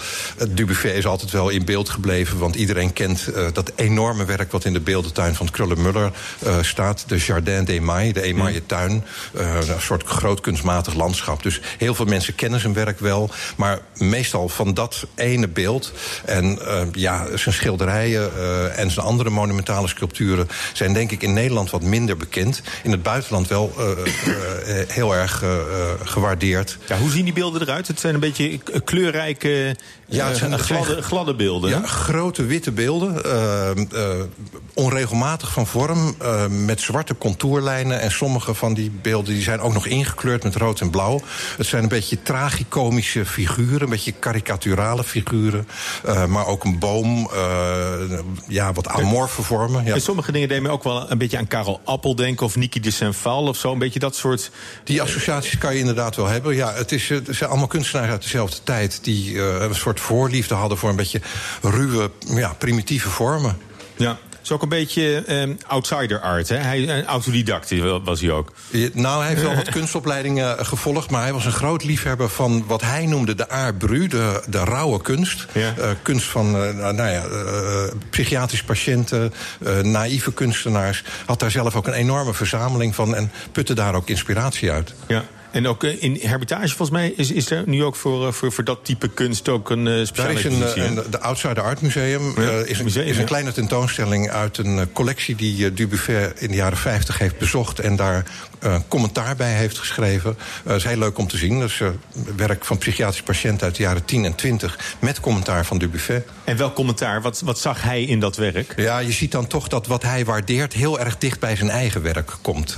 Dubuffet is altijd wel in beeld gebleven. Want iedereen kent uh, dat enorme werk wat in de beeldentuin van Krullenmuller staat. De Jardin des Mailles, de Emaille tuin. een soort groot kunstmonument landschap. Dus heel veel mensen kennen zijn werk wel. Maar meestal van dat ene beeld. En uh, ja, zijn schilderijen uh, en zijn andere monumentale sculpturen zijn denk ik in Nederland wat minder bekend. In het buitenland wel uh, heel erg gewaardeerd. Ja, hoe zien die beelden eruit? Het zijn een beetje kleurrijke, ja, het zijn gladde, gladde beelden. Ja, grote witte beelden. onregelmatig van vorm, met zwarte contourlijnen. En sommige van die beelden die zijn ook nog ingekleurd met rood en blauw. Het zijn een beetje tragicomische figuren, een beetje karikaturale figuren. Uh, maar ook een boom, ja, wat amorfe vormen. Ja. En sommige dingen deden me ook wel een beetje aan Karel Appel denken... of Niki de Saint-Val of zo, een beetje dat soort... Die associaties kan je inderdaad wel hebben. Ja, het, is, het zijn allemaal kunstenaars uit dezelfde tijd... die een soort voorliefde hadden voor een beetje ruwe, ja, primitieve vormen. Ja is ook een beetje um, outsider art. Hè? Hij, een autodidact was hij ook. Nou, hij heeft wel wat kunstopleidingen uh, gevolgd... maar hij was een groot liefhebber van wat hij noemde de art bru... de, de rauwe kunst. Ja. Uh, kunst van uh, nou ja, psychiatrisch patiënten, naïeve kunstenaars. Had daar zelf ook een enorme verzameling van... en putte daar ook inspiratie uit. Ja. En ook eh, in Hermitage, volgens mij, is, is er nu ook voor, eh, voor, voor dat type kunst ook een uh, speciale Daar is een, een, de Outside Art Museum. Ja, uh, is, een, museum, is een kleine tentoonstelling uit een collectie die Dubuffet in de jaren 50 heeft bezocht en daar commentaar bij heeft geschreven. Dat is heel leuk om te zien. Dat is werk van psychiatrische patiënten uit de jaren 10 en 20 met commentaar van Dubuffet. En welk commentaar? Wat, wat zag hij in dat werk? Ja, je ziet dan toch dat wat hij waardeert heel erg dicht bij zijn eigen werk komt.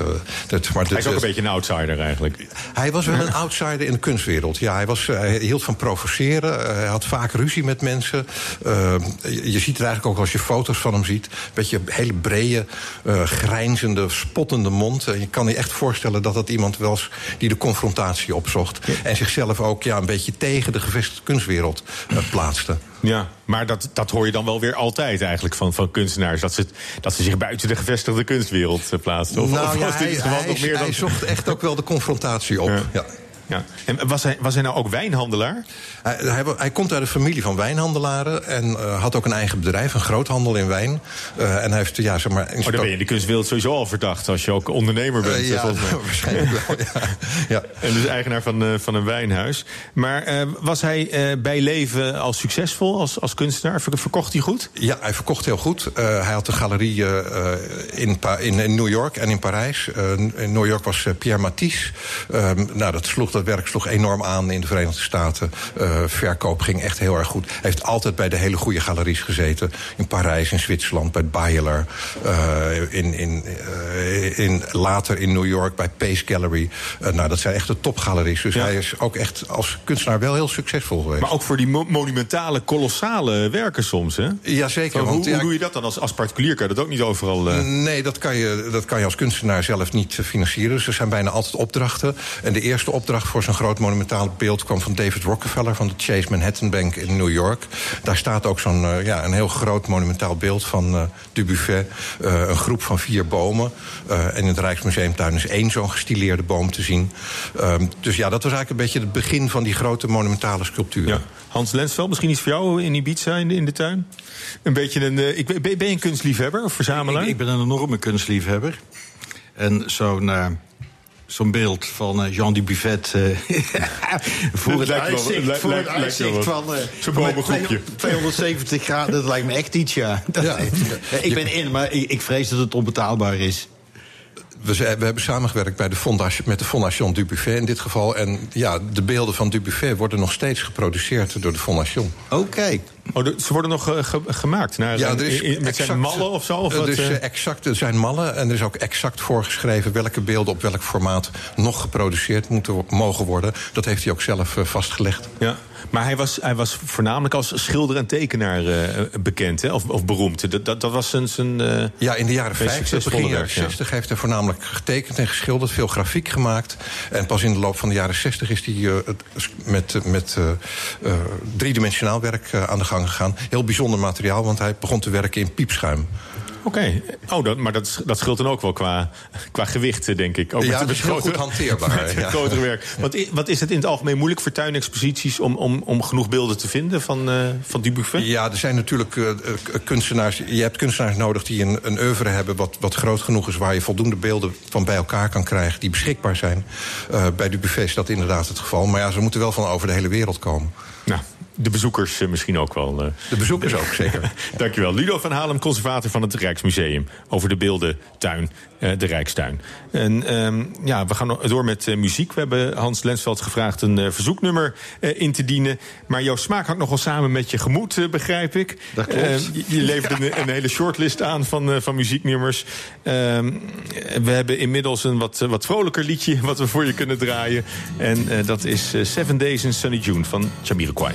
dat, maar hij is ook een beetje een outsider eigenlijk. Hij was wel een outsider in de kunstwereld. Ja, hij, was, hij hield van provoceren. Hij had vaak ruzie met mensen. Uh, je ziet het eigenlijk ook als je foto's van hem ziet. Een beetje hele brede, uh, grijnzende, spottende mond. En je kan je echt voorstellen dat dat iemand was die de confrontatie opzocht. En zichzelf ook ja, een beetje tegen de gevestigde kunstwereld uh, plaatste. Ja, maar dat, dat hoor je dan wel weer altijd eigenlijk van, van kunstenaars. Dat ze, dat ze zich buiten de gevestigde kunstwereld plaatsen. Of, nou, of ja, hij, hij, nog meer dan... hij zocht echt ook wel de confrontatie op. Ja. ja. Ja. En was hij, was hij nou ook wijnhandelaar? Hij, hij, hij komt uit een familie van wijnhandelaren en uh, had ook een eigen bedrijf, een groothandel in wijn. Uh, en hij heeft, ja, zeg maar. Maar oh, dan ben je de kunstwereld sowieso al verdacht als je ook ondernemer bent. Uh, ja, waarschijnlijk wel. Ja. ja. En dus eigenaar van, van een wijnhuis. Maar was hij bij leven al succesvol als, als kunstenaar? Verkocht hij goed? Ja, hij verkocht heel goed. hij had een galerie in, in, in, New York en in Parijs. in New York was Pierre Matisse. Ehm, nou, dat sloeg dat werk sloeg enorm aan in de Verenigde Staten. Uh, verkoop ging echt heel erg goed. Hij heeft altijd bij de hele goede galeries gezeten. In Parijs, in Zwitserland, bij Beyeler. Uh, in, in, uh, in, later in New York bij Pace Gallery. nou, dat zijn echt de topgaleries. Dus ja. hij is ook echt als kunstenaar wel heel succesvol geweest. Maar ook voor die mo monumentale, kolossale werken soms, hè? Jazeker. Hoe, hoe doe je dat dan als, als particulier? Kan je dat ook niet overal... Nee, dat kan, je, dat kan je als kunstenaar zelf niet financieren. Dus er zijn bijna altijd opdrachten. En de eerste opdracht voor zo'n groot monumentaal beeld kwam van David Rockefeller van de Chase Manhattan Bank in New York. Daar staat ook zo'n uh, ja, een heel groot monumentaal beeld van uh, Dubuffet. Uh, een groep van vier bomen. en in het Rijksmuseumtuin is één zo'n gestileerde boom te zien. Um, dus ja, dat was eigenlijk een beetje het begin van die grote monumentale sculptuur. Ja. Hans Lensveld, misschien iets voor jou in Ibiza in de, in de tuin? Een beetje een. ik, ben, ben je een kunstliefhebber of verzamelaar? Ik, ik ben een enorme kunstliefhebber. En zo'n zo'n beeld van uh, Jean Dubuffet uh, voor het uitzicht, voor het uitzicht van uh, zo'n 270 graden. Dat lijkt me echt iets, ja. Dat, ja. ik ben in, maar ik, ik vrees dat het onbetaalbaar is we, we, hebben samengewerkt bij de fondation, met de Fondation Dubuffet in dit geval. En ja, de beelden van Dubuffet worden nog steeds geproduceerd door de Fondation. Oké. Okay. Oh, ze worden nog ge gemaakt? Naar, ja, er is in, met exact, zijn mallen of zo? Of uh, exact, er zijn mallen en er is ook exact voorgeschreven... welke beelden op welk formaat nog geproduceerd moeten mogen worden. Dat heeft hij ook zelf vastgelegd. Ja. Maar hij was, hij was voornamelijk als schilder en tekenaar uh, bekend, hè? Of, of beroemd. Dat, dat, dat was zijn. zijn uh, ja, in de jaren 50, begin jaren 60 heeft hij voornamelijk getekend en geschilderd, veel grafiek gemaakt. En pas in de loop van de jaren 60 is hij uh, met, met driedimensionaal werk aan de gang gegaan. Heel bijzonder materiaal, want hij begon te werken in piepschuim. Oké. Oh, dat, maar dat, dat scheelt dan ook wel qua, qua gewicht, denk ik. Ook Ja, met, is grotere- goed hanteerbaar, Met ja. grotere werk. Wat, wat is het in het algemeen moeilijk voor tuinexposities... om, om, om genoeg beelden te vinden van, eh van Dubuffet? Ja, er zijn natuurlijk eh, eh, kunstenaars. Je hebt kunstenaars nodig die een, een oeuvre hebben wat, wat groot genoeg is, waar je voldoende beelden van bij elkaar kan krijgen die beschikbaar zijn. Bij Dubuffet is dat inderdaad het geval. Maar ja, ze moeten wel van over de hele wereld komen. Nou, de bezoekers eh, misschien ook wel. eh. De bezoekers ook, zeker. Dankjewel. Ludo van Halem, conservator van het Rijksmuseum. Over de beeldentuin, eh, de Rijkstuin. En ehm, ja, we gaan door met muziek. We hebben Hans Lensveld gevraagd een verzoeknummer in te dienen. Maar jouw smaak hangt nog wel samen met je gemoed, begrijp ik. Dat klopt. Je, je levert een, een hele shortlist aan van, van muzieknummers. Ehm, we hebben inmiddels een wat, wat vrolijker liedje wat we voor je kunnen draaien. En dat is Seven Days in Sunny June van Jamiroquai.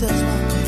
we laughed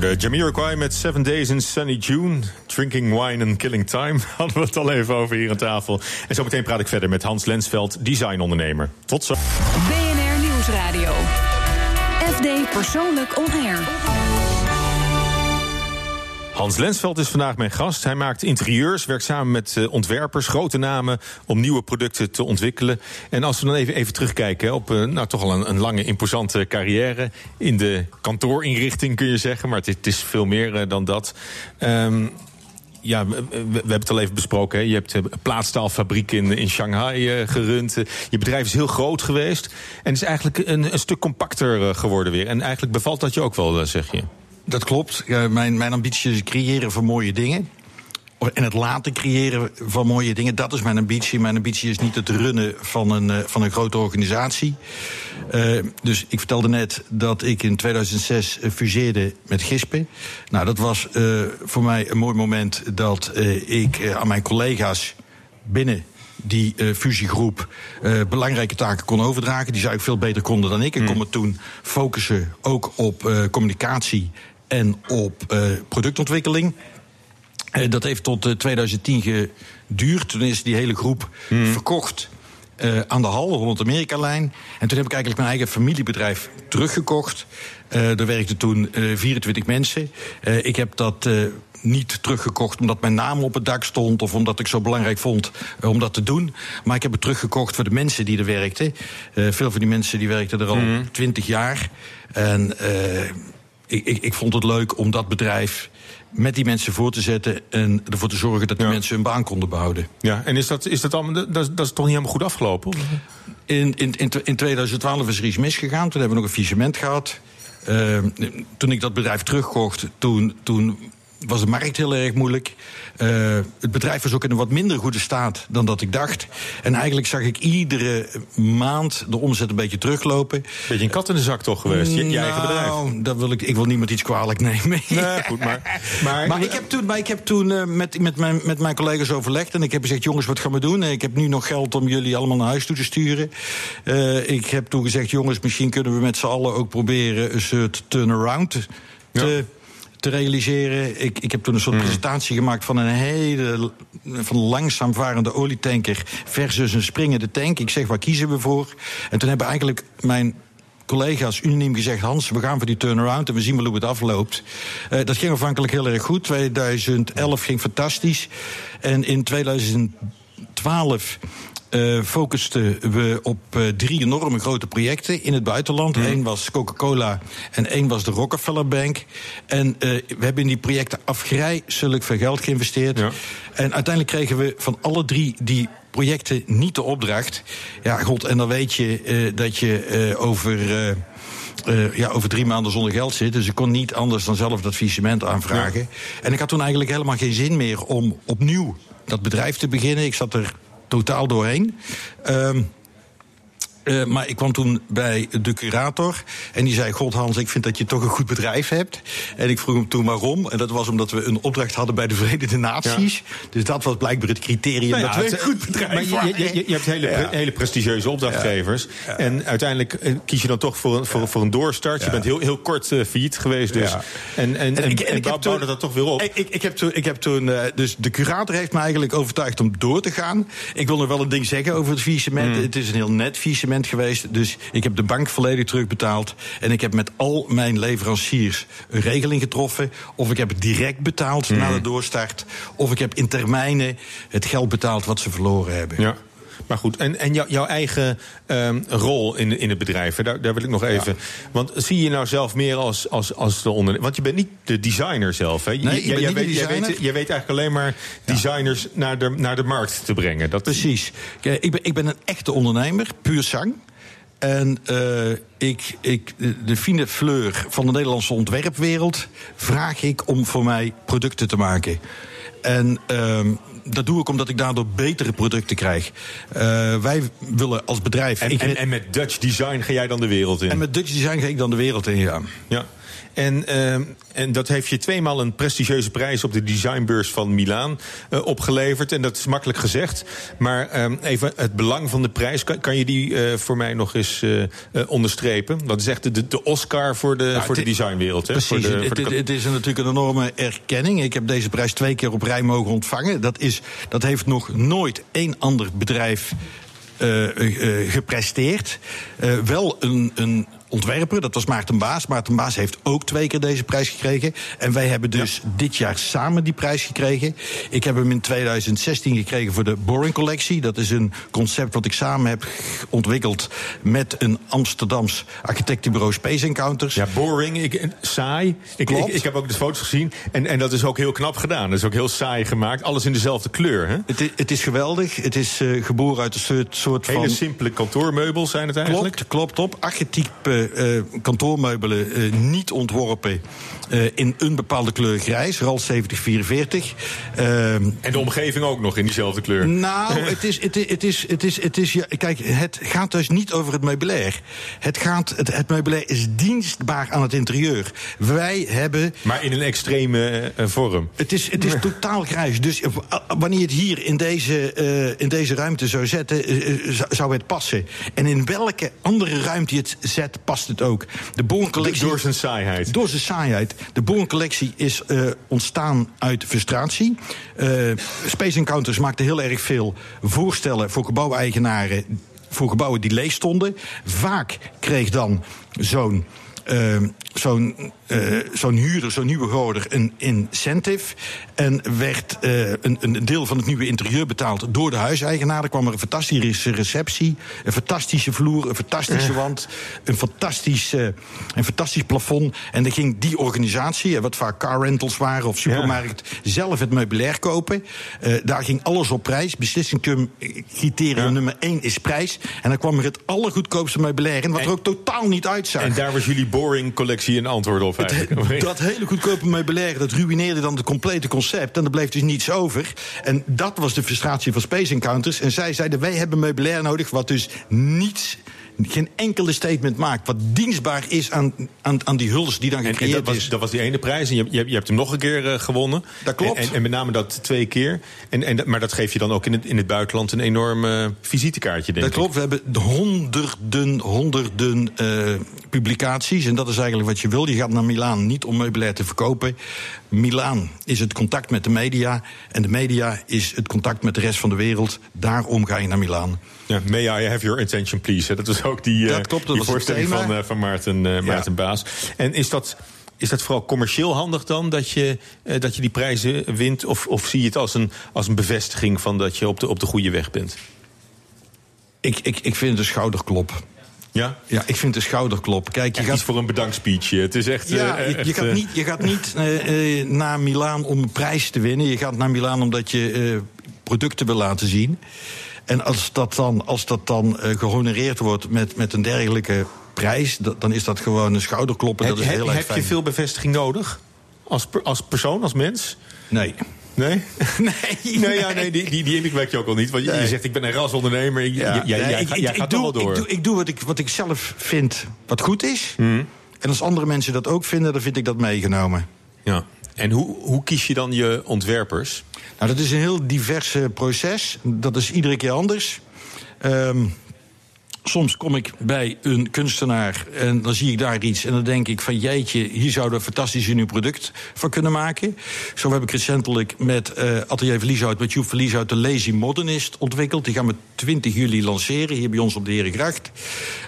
hoorde Jamiroquai met Seven Days in Sunny June. Drinking wine and killing time. Hadden we het al even over hier aan tafel. En zometeen praat ik verder met Hans Lensveld, designondernemer. Tot zo. BNR Nieuwsradio. FD Persoonlijk On Air. Hans Lensveld is vandaag mijn gast. Hij maakt interieurs, werkt samen met eh, ontwerpers, grote namen... om nieuwe producten te ontwikkelen. En als we dan even, even terugkijken op eh, nou, toch al een, lange, imposante carrière... in de kantoorinrichting kun je zeggen, maar het, is veel meer eh, dan dat... Ehm, ja, we, hebben het al even besproken. Hè. Je hebt een plaatstaalfabriek in, in Shanghai gerund. Je bedrijf is heel groot geweest. En is eigenlijk een, een stuk compacter geworden weer. En eigenlijk bevalt dat je ook wel, zeg je. Dat klopt. Mijn, mijn ambitie is creëren van mooie dingen. en het laten creëren van mooie dingen, dat is mijn ambitie. Mijn ambitie is niet het runnen van een, eh, van een grote organisatie. Eh, dus ik vertelde net dat ik in 2006 eh, fuseerde met Gispen. Nou, dat was eh, voor mij een mooi moment dat ik aan mijn collega's binnen die fusiegroep belangrijke taken kon overdragen. Die eigenlijk veel beter konden dan ik. Ik kon me toen focussen ook op communicatie en op eh, productontwikkeling. Eh, dat heeft tot eh, 2010 geduurd. Toen is die hele groep verkocht eh, aan de Hal, de Holland-Amerika-lijn. En toen heb ik eigenlijk mijn eigen familiebedrijf teruggekocht. Eh er werkten toen eh 24 mensen. Eh, ik heb dat eh, niet teruggekocht omdat mijn naam op het dak stond... of omdat ik zo belangrijk vond eh, om dat te doen. Maar ik heb het teruggekocht voor de mensen die er werkten. Eh, veel van die mensen die werkten er al 20 jaar. En eh, ik, ik, ik vond het leuk om dat bedrijf met die mensen voor te zetten... en ervoor te zorgen dat die mensen hun baan konden behouden. Ja, en is dat, is dat, allemaal, dat, is- dat is toch niet helemaal goed afgelopen? of? In, in, in, in 2012 is er iets misgegaan. Toen hebben we nog een faillissement gehad. Eh, toen ik dat bedrijf terugkocht, toen, toen was de markt heel erg moeilijk. Eh, het bedrijf was ook in een wat minder goede staat dan dat ik dacht. En eigenlijk zag ik iedere maand de omzet een beetje teruglopen. Beetje een kat in de zak toch geweest, je, je eigen bedrijf. Nou, dat wil ik, ik wil niemand iets kwalijk nemen. Nee, goed, maar... maar, Maar ik heb toen, maar ik heb toen eh, met, met, mijn, met mijn collega's overlegd. En ik heb gezegd: jongens, wat gaan we doen? Ik heb nu nog geld om jullie allemaal naar huis toe te sturen. Eh, ik heb toen gezegd: jongens, misschien kunnen we met z'n allen ook proberen een soort turnaround te. Te realiseren. Ik, ik heb toen een soort presentatie gemaakt van een hele van langzaam varende olietanker versus een springende tank. Ik zeg, waar kiezen we voor? En toen hebben eigenlijk mijn collega's unaniem gezegd: Hans, we gaan voor die turnaround en we zien wel hoe het afloopt. Eh, dat ging afhankelijk heel erg goed. 2011 ging fantastisch. En in 2012 eh focusten we op eh, drie enorme grote projecten in het buitenland. Eén was Coca-Cola en één was de Rockefeller Bank. En eh, we hebben in die projecten afgrijzelijk veel geld geïnvesteerd. En uiteindelijk kregen we van alle drie die projecten niet de opdracht. Ja, god, en dan weet je dat je over. ja, over drie maanden zonder geld zit. Dus ik kon niet anders dan zelf dat faillissement aanvragen. En ik had toen eigenlijk helemaal geen zin meer om opnieuw dat bedrijf te beginnen. Ik zat er totaal doorheen. Ehm, eh, maar ik kwam toen bij de curator en die zei: God Hans, ik vind dat je toch een goed bedrijf hebt. En ik vroeg hem toen waarom. En dat was omdat we een opdracht hadden bij de Verenigde Naties. Dus dat was blijkbaar het criterium Nou ja, dat we een goed bedrijf maar je, je, je, je hebt hele, Ja. hele prestigieuze opdrachtgevers. En uiteindelijk eh, kies je dan toch voor een, voor, voor een doorstart. Je bent heel, heel kort eh, failliet geweest. Dus. En, en, en, ik- en, toen- dat toch weer op. Ik, ik, ik heb toen, ik heb toen dus de curator heeft me eigenlijk overtuigd om door te gaan. Ik wil nog wel een ding zeggen over het faillissement. Het is een heel net faillissement geweest. Dus ik heb de bank volledig terugbetaald. En ik heb met al mijn leveranciers een regeling getroffen. Of ik heb het direct betaald na de doorstart. Of ik heb in termijnen het geld betaald wat ze verloren hebben. Ja. Maar goed, en, en jou- jouw eigen ehm, rol in, in het bedrijf, hè, daar, daar wil ik nog even. Want zie je nou zelf meer als, als, als de ondernemer? Want je bent niet de designer zelf. Hè? Je- Nee, jij- de weet, jij weet, jij weet eigenlijk alleen maar designers naar, de, naar de markt te brengen. Dat, Precies. Ik, ben, ik ben een echte ondernemer, puur zang. En eh, ik, ik, de fine fleur van de Nederlandse ontwerpwereld vraag ik om voor mij producten te maken. En ehm, dat doe ik omdat ik daardoor betere producten krijg. Eh, wij willen als bedrijf. En, en, en met Dutch design ga jij dan de wereld in? en met Dutch Design ga ik dan de wereld in, ja. Ja. En, ehm, en dat heeft je tweemaal een prestigieuze prijs op de designbeurs van Milaan eh, opgeleverd. En dat is makkelijk gezegd. Maar ehm, even het belang van de prijs, kan, kan je die eh, voor mij nog eens eh, onderstrepen? Dat is echt de, de Oscar voor de, voor de designwereld. Hè? Precies, Voor de, het, voor de- het- is natuurlijk een enorme erkenning. Ik heb deze prijs twee keer op rij mogen ontvangen. Dat, is, dat heeft nog nooit één ander bedrijf gepresteerd. Wel een, een ontwerper, dat was Maarten Baas. Maarten Baas heeft ook twee keer deze prijs gekregen. En wij hebben dus dit jaar samen die prijs gekregen. Ik heb hem in 2016 gekregen voor de Boring Collectie. Dat is een concept wat ik samen heb ontwikkeld met een Amsterdams architectenbureau Space Encounters. Ja, boring, ik, saai. Ik, ik, Klopt. ik heb ook de foto's gezien. En, en dat is ook heel knap gedaan. Dat is ook heel saai gemaakt. Alles in dezelfde kleur. Hè? Het is, het is geweldig. Het is eh, geboren uit een soort, soort Hele van... simpele kantoormeubels zijn het eigenlijk. Klopt, klopt op. Archetype worden eh, kantoormeubelen eh, niet ontworpen eh, in een bepaalde kleur grijs, RAL 7044. Ehm, En de omgeving ook nog in diezelfde kleur. nou, het is, het is, het is, het is, het is ja, kijk, het gaat dus niet over het meubilair. Het, gaat, het, het meubilair is dienstbaar aan het interieur. Wij hebben. Maar in een extreme eh, vorm. Het is, het is totaal grijs. Dus eh, wanneer je het hier in deze, eh, in deze ruimte zou zetten, eh, eh, zou- zou het passen. En in welke andere ruimte je het zet, past het ook. De Born-collectie. Door zijn saaiheid. Door zijn saaiheid. De Born-collectie is eh, ontstaan uit frustratie. Eh, Space Encounters maakte heel erg veel voorstellen voor gebouweigenaren. Voor gebouwen die leeg stonden. Vaak kreeg dan zo'n. eh, zo'n eh, zo'n huurder, zo'n nieuwe huurder, een incentive. En werd eh, een, een deel van het nieuwe interieur betaald door de huiseigenaar. Er kwam er een fantastische receptie, een fantastische vloer, een fantastische wand, een fantastisch, eh, een fantastisch plafond. En dan ging die organisatie, eh, wat vaak car rentals waren of supermarkt, zelf het meubilair kopen. Eh, daar ging alles op prijs. Beslissingcriterium nummer één is prijs. En dan kwam er het allergoedkoopste meubilair in, wat er ook totaal niet uitzag. En daar was jullie boring collectie een antwoord op Eigenlijk. dat hele goedkope meubilair, dat ruïneerde dan het complete concept. En er bleef dus niets over. En dat was de frustratie van Space Encounters. En zij zeiden, wij hebben meubilair nodig... wat dus niets, geen enkele statement maakt. Wat dienstbaar is aan, aan, aan die huls die dan En, en gecreëerd dat, was, is. dat was die ene prijs. En je, je, je hebt hem nog een keer eh, gewonnen. Dat klopt. En, en, en met name dat twee keer. En, en, dat- maar dat geeft je dan ook in het, in het buitenland een enorm eh, visitekaartje, denk Dat ik. klopt, we hebben de honderden, honderden eh, publicaties. En dat is eigenlijk wat je wil. Je gaat naar Milaan niet om meubilair te verkopen. Milaan is het contact met de media. En de media is het contact met de rest van de wereld. Daarom ga je naar Milaan. Ja, may I have your attention, please. Dat ook die, eh, Dat klopt, dat die was het voorstelling thema. van, eh, van Maarten, eh, Maarten Baas. En is dat, is dat vooral commercieel handig dan, dat je, eh, dat je die prijzen wint? Of, of zie je het als een, als een bevestiging van dat je op de, op de goede weg bent? Ik, ik, ik vind het een schouderklop. Ja? Ja, ik vind het een schouderklop. Kijk, je Echt gaat iets voor een bedankspeech. Het is echt... Ja, eh, je, gaat niet, je gaat niet naar Milaan om een prijs te winnen. Je gaat naar Milaan omdat je eh, producten wil laten zien. En als dat dan, als dat dan eh, gehonoreerd wordt met, met een dergelijke prijs, dan is dat gewoon een schouderkloppen. Heb, dat is heel heb fijn. je veel bevestiging nodig? Als, per- als persoon, als mens? Nee. Nee? Nee. Nee, ja, nee die, die, die je ook al niet. Want je, zegt, ik ben een rasondernemer. Ja, Ja. jij, Nee, jij, ik- ik- ik gaat doe- door. Ik doe, ik doe wat, ik, wat ik zelf vind wat goed is. Mhm. En als andere mensen dat ook vinden, dan vind ik dat meegenomen. Ja. En hoe, hoe kies je dan je ontwerpers? Nou, dat is een heel divers proces. Dat is iedere keer anders. Ehm, soms kom ik bij een kunstenaar en dan zie ik daar iets... en dan denk ik van jeetje, hier zouden we een fantastisch nieuw product van kunnen maken. Zo heb ik recentelijk met eh, Atelier Verlieshout... met Joep Verlieshout de Lazy Modernist ontwikkeld. Die gaan we 20 juli lanceren, hier bij ons op de Herengracht.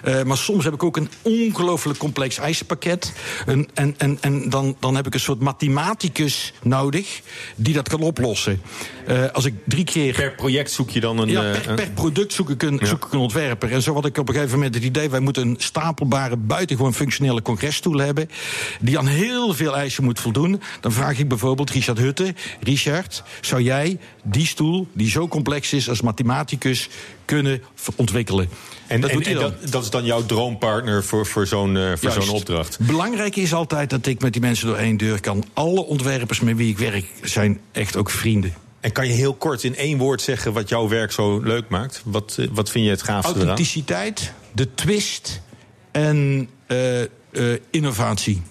Eh, maar soms heb ik ook een ongelooflijk complex eisenpakket. En, en, en, en dan, dan heb ik een soort mathematicus nodig... die dat kan oplossen. Eh, als ik drie keer... Per project zoek je dan een... Ja, per, een- per product zoek ik, een, zoek ik een ontwerper. En zo had ik op een gegeven moment het idee... wij moeten een stapelbare, buitengewoon functionele congresstoel hebben... die aan heel veel eisen moet voldoen. Dan vraag ik bijvoorbeeld Richard Hutte... Richard, zou jij die stoel, die zo complex is als mathematicus... kunnen ontwikkelen? En, dat en, doet hij en dan. dat, dat is dan jouw droompartner voor, voor zo'n eh, voor zo'n opdracht. Belangrijk is altijd dat ik met die mensen door één deur kan. Alle ontwerpers met wie ik werk zijn echt ook vrienden. En kan je heel kort in één woord zeggen wat jouw werk zo leuk maakt? Wat, eh, wat vind je het gaafste eraan? Authenticiteit, de twist en eh, eh, innovatie.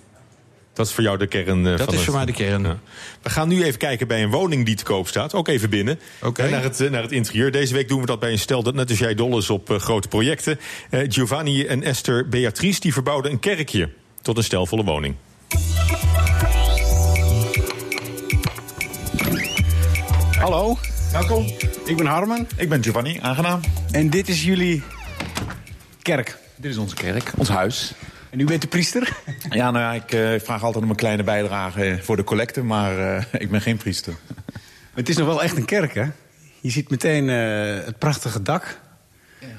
Dat is voor jou de kern. eh, Dat van is het- voor mij de kern. Ja. We gaan nu even kijken bij een woning die te koop staat. Ook even binnen. Oké. Eh, Naar, het, naar het interieur. Deze week doen we dat bij een stel dat net als jij dol is op grote projecten. Giovanni en Esther Beatrice die verbouwden een kerkje tot een stelvolle woning. Hallo. Welkom. Ik ben Harmen. Ik ben Giovanni, aangenaam. En dit is jullie kerk. Dit is onze kerk, ons huis. En u bent de priester? Ja, nou ja, ik eh, vraag altijd om een kleine bijdrage voor de collecte, maar eh, ik ben geen priester. Het is nog wel echt een kerk, hè? Je ziet meteen eh, het prachtige dak.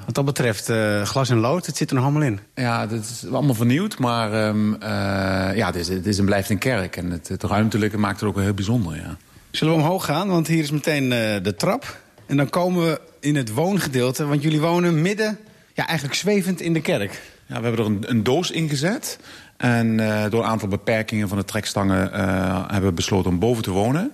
Wat dat betreft eh, glas en lood, het zit er nog allemaal in. Ja, dat is allemaal vernieuwd, maar ehm, eh, ja, het is, het is en blijft een kerk. En het, het ruimtelijke maakt het ook wel heel bijzonder, ja. Zullen we omhoog gaan? Want hier is meteen eh, de trap. En dan komen we in het woongedeelte. Want jullie wonen midden, ja, eigenlijk zwevend in de kerk. Ja, we hebben er een, een doos ingezet. En eh, door een aantal beperkingen van de trekstangen eh, hebben we besloten om boven te wonen.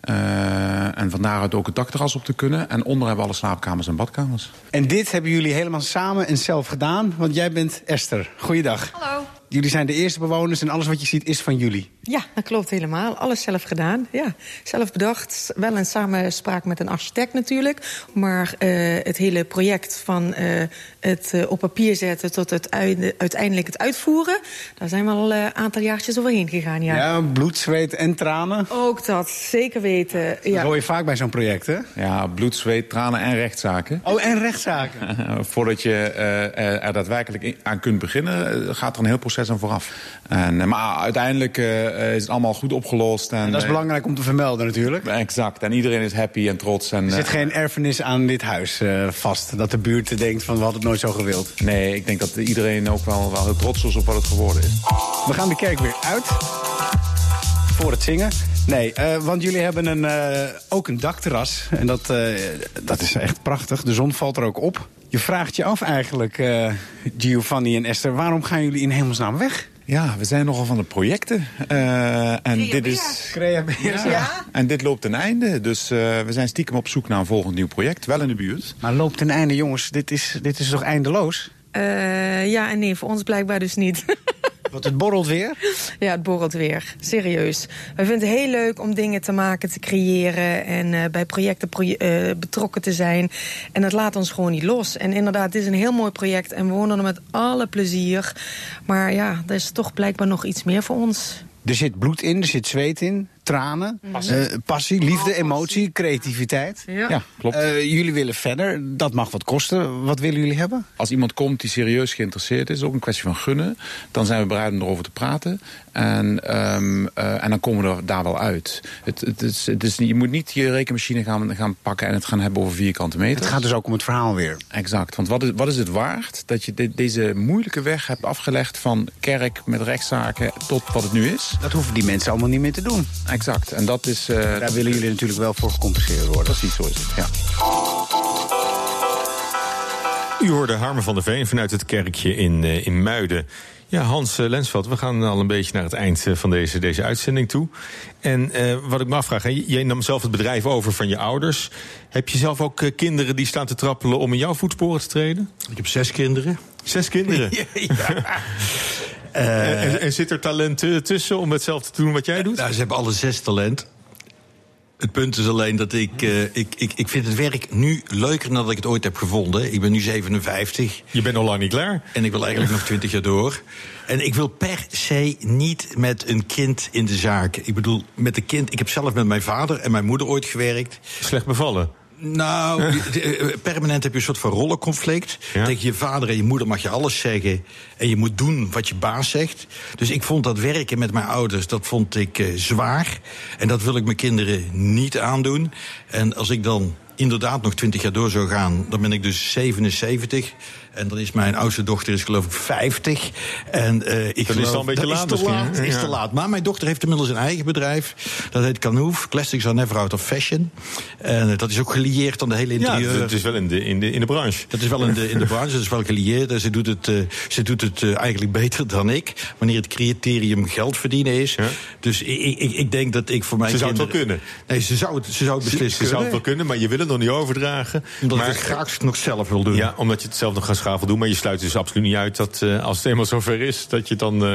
Eh, en van daaruit ook het dakterras op te kunnen. En onder hebben we alle slaapkamers en badkamers. En dit hebben jullie helemaal samen en zelf gedaan. Want jij bent Esther. Goeiedag. Hallo. Jullie zijn de eerste bewoners en alles wat je ziet is van jullie. Ja, dat klopt helemaal. Alles zelf gedaan. Ja, zelf bedacht. Wel in samenspraak met een architect natuurlijk. Maar eh, het hele project van eh, het eh, op papier zetten tot het uite- uiteindelijk het uitvoeren... daar zijn we al een aantal jaartjes overheen gegaan, ja. Ja, bloed, zweet en tranen. Ook dat, zeker weten. Dat Ja. hoor je vaak bij zo'n project, hè? Ja, bloed, zweet, tranen en rechtszaken. Oh, en rechtszaken. Voordat je eh, er daadwerkelijk aan kunt beginnen, gaat er een heel proces aan vooraf. En, eh, maar uiteindelijk eh, is het allemaal goed opgelost. En, En dat is eh, belangrijk om te vermelden natuurlijk. Exact. En iedereen is happy en trots. En, Er zit eh, geen erfenis aan dit huis eh, vast. Dat de buurt denkt van we hadden het nooit zo gewild. Nee, ik denk dat iedereen ook wel, wel heel trots is op wat het geworden is. We gaan de kerk weer uit. Voor het zingen. Nee, eh, want jullie hebben een, eh, ook een dakterras. En dat, eh, dat is echt prachtig. De zon valt er ook op. Je vraagt je af eigenlijk, eh, Giovanni en Esther... waarom gaan jullie in hemelsnaam weg? Ja, we zijn nogal van de projecten. Eh, en dit is. Creabeers. Ja. En dit loopt ten einde. Dus eh, we zijn stiekem op zoek naar een volgend nieuw project. Wel in de buurt. Maar loopt ten einde, jongens. Dit is, dit is toch eindeloos? Eh, ja en nee, voor ons blijkbaar dus niet. Want het borrelt weer? Ja, het borrelt weer. Serieus. Wij vinden het heel leuk om dingen te maken, te creëren... en eh, bij projecten proje- eh, betrokken te zijn. En dat laat ons gewoon niet los. En inderdaad, het is een heel mooi project... en we wonen er met alle plezier. Maar ja, er is toch blijkbaar nog iets meer voor ons. Er zit bloed in, er zit zweet in, tranen, Passie. eh, passie liefde, emotie, creativiteit. Ja. Ja, klopt. Eh, jullie willen verder, dat mag wat kosten. Wat willen jullie hebben? Als iemand komt die serieus geïnteresseerd is, ook een kwestie van gunnen, dan zijn we bereid om erover te praten. En, ehm, eh, en dan komen we er daar wel uit. Het, het is, het is, je moet niet je rekenmachine gaan, gaan pakken en het gaan hebben over vierkante meter. Het gaat dus ook om het verhaal weer. Exact. Want wat is, wat is het waard dat je de- deze moeilijke weg hebt afgelegd van kerk met rechtszaken tot wat het nu is? Dat hoeven die mensen allemaal niet meer te doen. Exact. En dat is. eh, Daar willen jullie natuurlijk wel voor gecompenseerd worden. Precies, zo is het. Ja. U hoorde Harmen van der Veen vanuit het kerkje in, eh, in Muiden. Ja, Hans uh, Lensveld, we gaan al een beetje naar het eind eh, van deze, deze uitzending toe. En eh, wat ik me afvraag, hè, jij nam zelf het bedrijf over van je ouders. Heb je zelf ook eh, kinderen die staan te trappelen om in jouw voetsporen te treden? Ik heb zes kinderen. Zes kinderen? Eh, en, en zit er talent eh, tussen om hetzelfde te doen wat jij doet? Nou, ze hebben alle zes talent. Het punt is alleen dat ik, eh, ik, ik, ik vind het werk nu leuker dan dat ik het ooit heb gevonden. Ik ben nu 57. Je bent al lang niet klaar. En ik wil eigenlijk nog 20 jaar door. En ik wil per se niet met een kind in de zaak. Ik bedoel, met een kind. Ik heb zelf met mijn vader en mijn moeder ooit gewerkt. Slecht bevallen? Nou, eh, permanent heb je een soort van rollenconflict. Tegen je vader en je moeder mag je alles zeggen. En je moet doen wat je baas zegt. Dus ik vond dat werken met mijn ouders, dat vond ik eh, zwaar. En dat wil ik mijn kinderen niet aandoen. En als ik dan inderdaad nog 20 jaar door zou gaan, dan ben ik dus 77. En dan is mijn oudste dochter is geloof ik 50. En eh ik is geloof, dan een beetje dat laat is te laat. Is Ja. te laat. Maar mijn dochter heeft inmiddels een eigen bedrijf. Dat heet Canoef. Classics are never out of fashion. En eh, dat is ook gelieerd aan de hele Ja, interieur. het is wel in de, in de, in de branche. Dat is wel in de, in de branche, dat is wel gelieerd. En ze doet het, eh, ze doet het eigenlijk beter dan ik. Wanneer het criterium geld verdienen is. Dus ik, ik, ik denk dat ik voor mijn Ze zou het wel kunnen. Nee, ze zou het, ze zou het Ze, beslist ze zou het wel kunnen, maar je wil het nog niet overdragen. Omdat maar, ik het graag nog zelf wil doen. Ja, omdat je het zelf nog gaat schaaf wil doen. Maar je sluit dus absoluut niet uit dat eh, als het eenmaal zover is... dat je dan eh,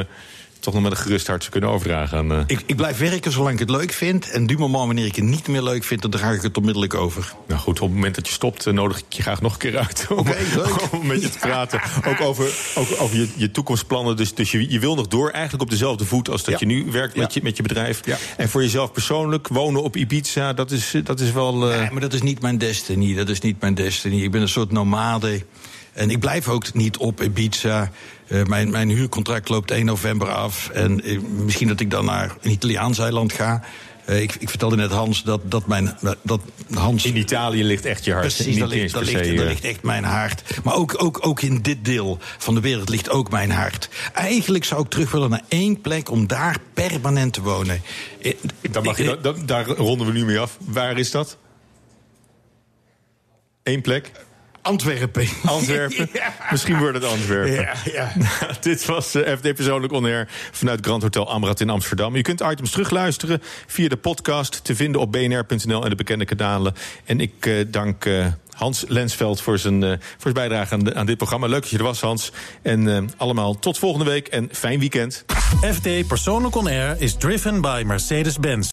toch nog met een gerust hart zou kunnen overdragen aan... eh, Ik, ik blijf werken zolang ik het leuk vind. En du moment wanneer ik het niet meer leuk vind, dan draag ik het onmiddellijk over. Nou goed, op het moment dat je stopt, nodig ik je graag nog een keer uit. Om, leuk. om met je te praten. ook over, ook over je, je toekomstplannen. Dus, dus je, je wil nog door, eigenlijk op dezelfde voet als dat Ja. je nu werkt met, je, met je bedrijf. Ja. En voor jezelf persoonlijk, wonen op Ibiza, dat is, dat is wel. Nee, maar dat is niet mijn destiny. Dat is niet mijn destiny. Ik ben een soort nomade. En ik blijf ook niet op Ibiza. Eh, mijn, mijn huurcontract loopt 1 november af. En eh, misschien dat ik dan naar een Italiaans eiland ga. Eh, ik, ik vertelde net Hans dat, dat mijn. Dat Hans, in Italië ligt echt je hart. Precies, daar ligt, daar, ligt, se, daar ligt echt mijn hart. Maar ook, ook, ook in dit deel van de wereld ligt ook mijn hart. Eigenlijk zou ik terug willen naar één plek om daar permanent te wonen. Dan mag je, dat- daar ronden we nu mee af. Waar is dat? Eén plek? Antwerpen. Antwerpen. Misschien wordt het Antwerpen. Ja, ja. Dit was eh, FD Persoonlijk On Air vanuit Grand Hotel Amrad in Amsterdam. Je kunt items terugluisteren via de podcast te vinden op bnr.nl en de bekende kanalen. En ik eh, dank eh, Hans Lensveld voor zijn, eh, voor zijn bijdrage aan, de- aan dit programma. Leuk dat je er was, Hans. En eh, allemaal tot volgende week en fijn weekend. FD Persoonlijk On Air is driven by Mercedes-Benz.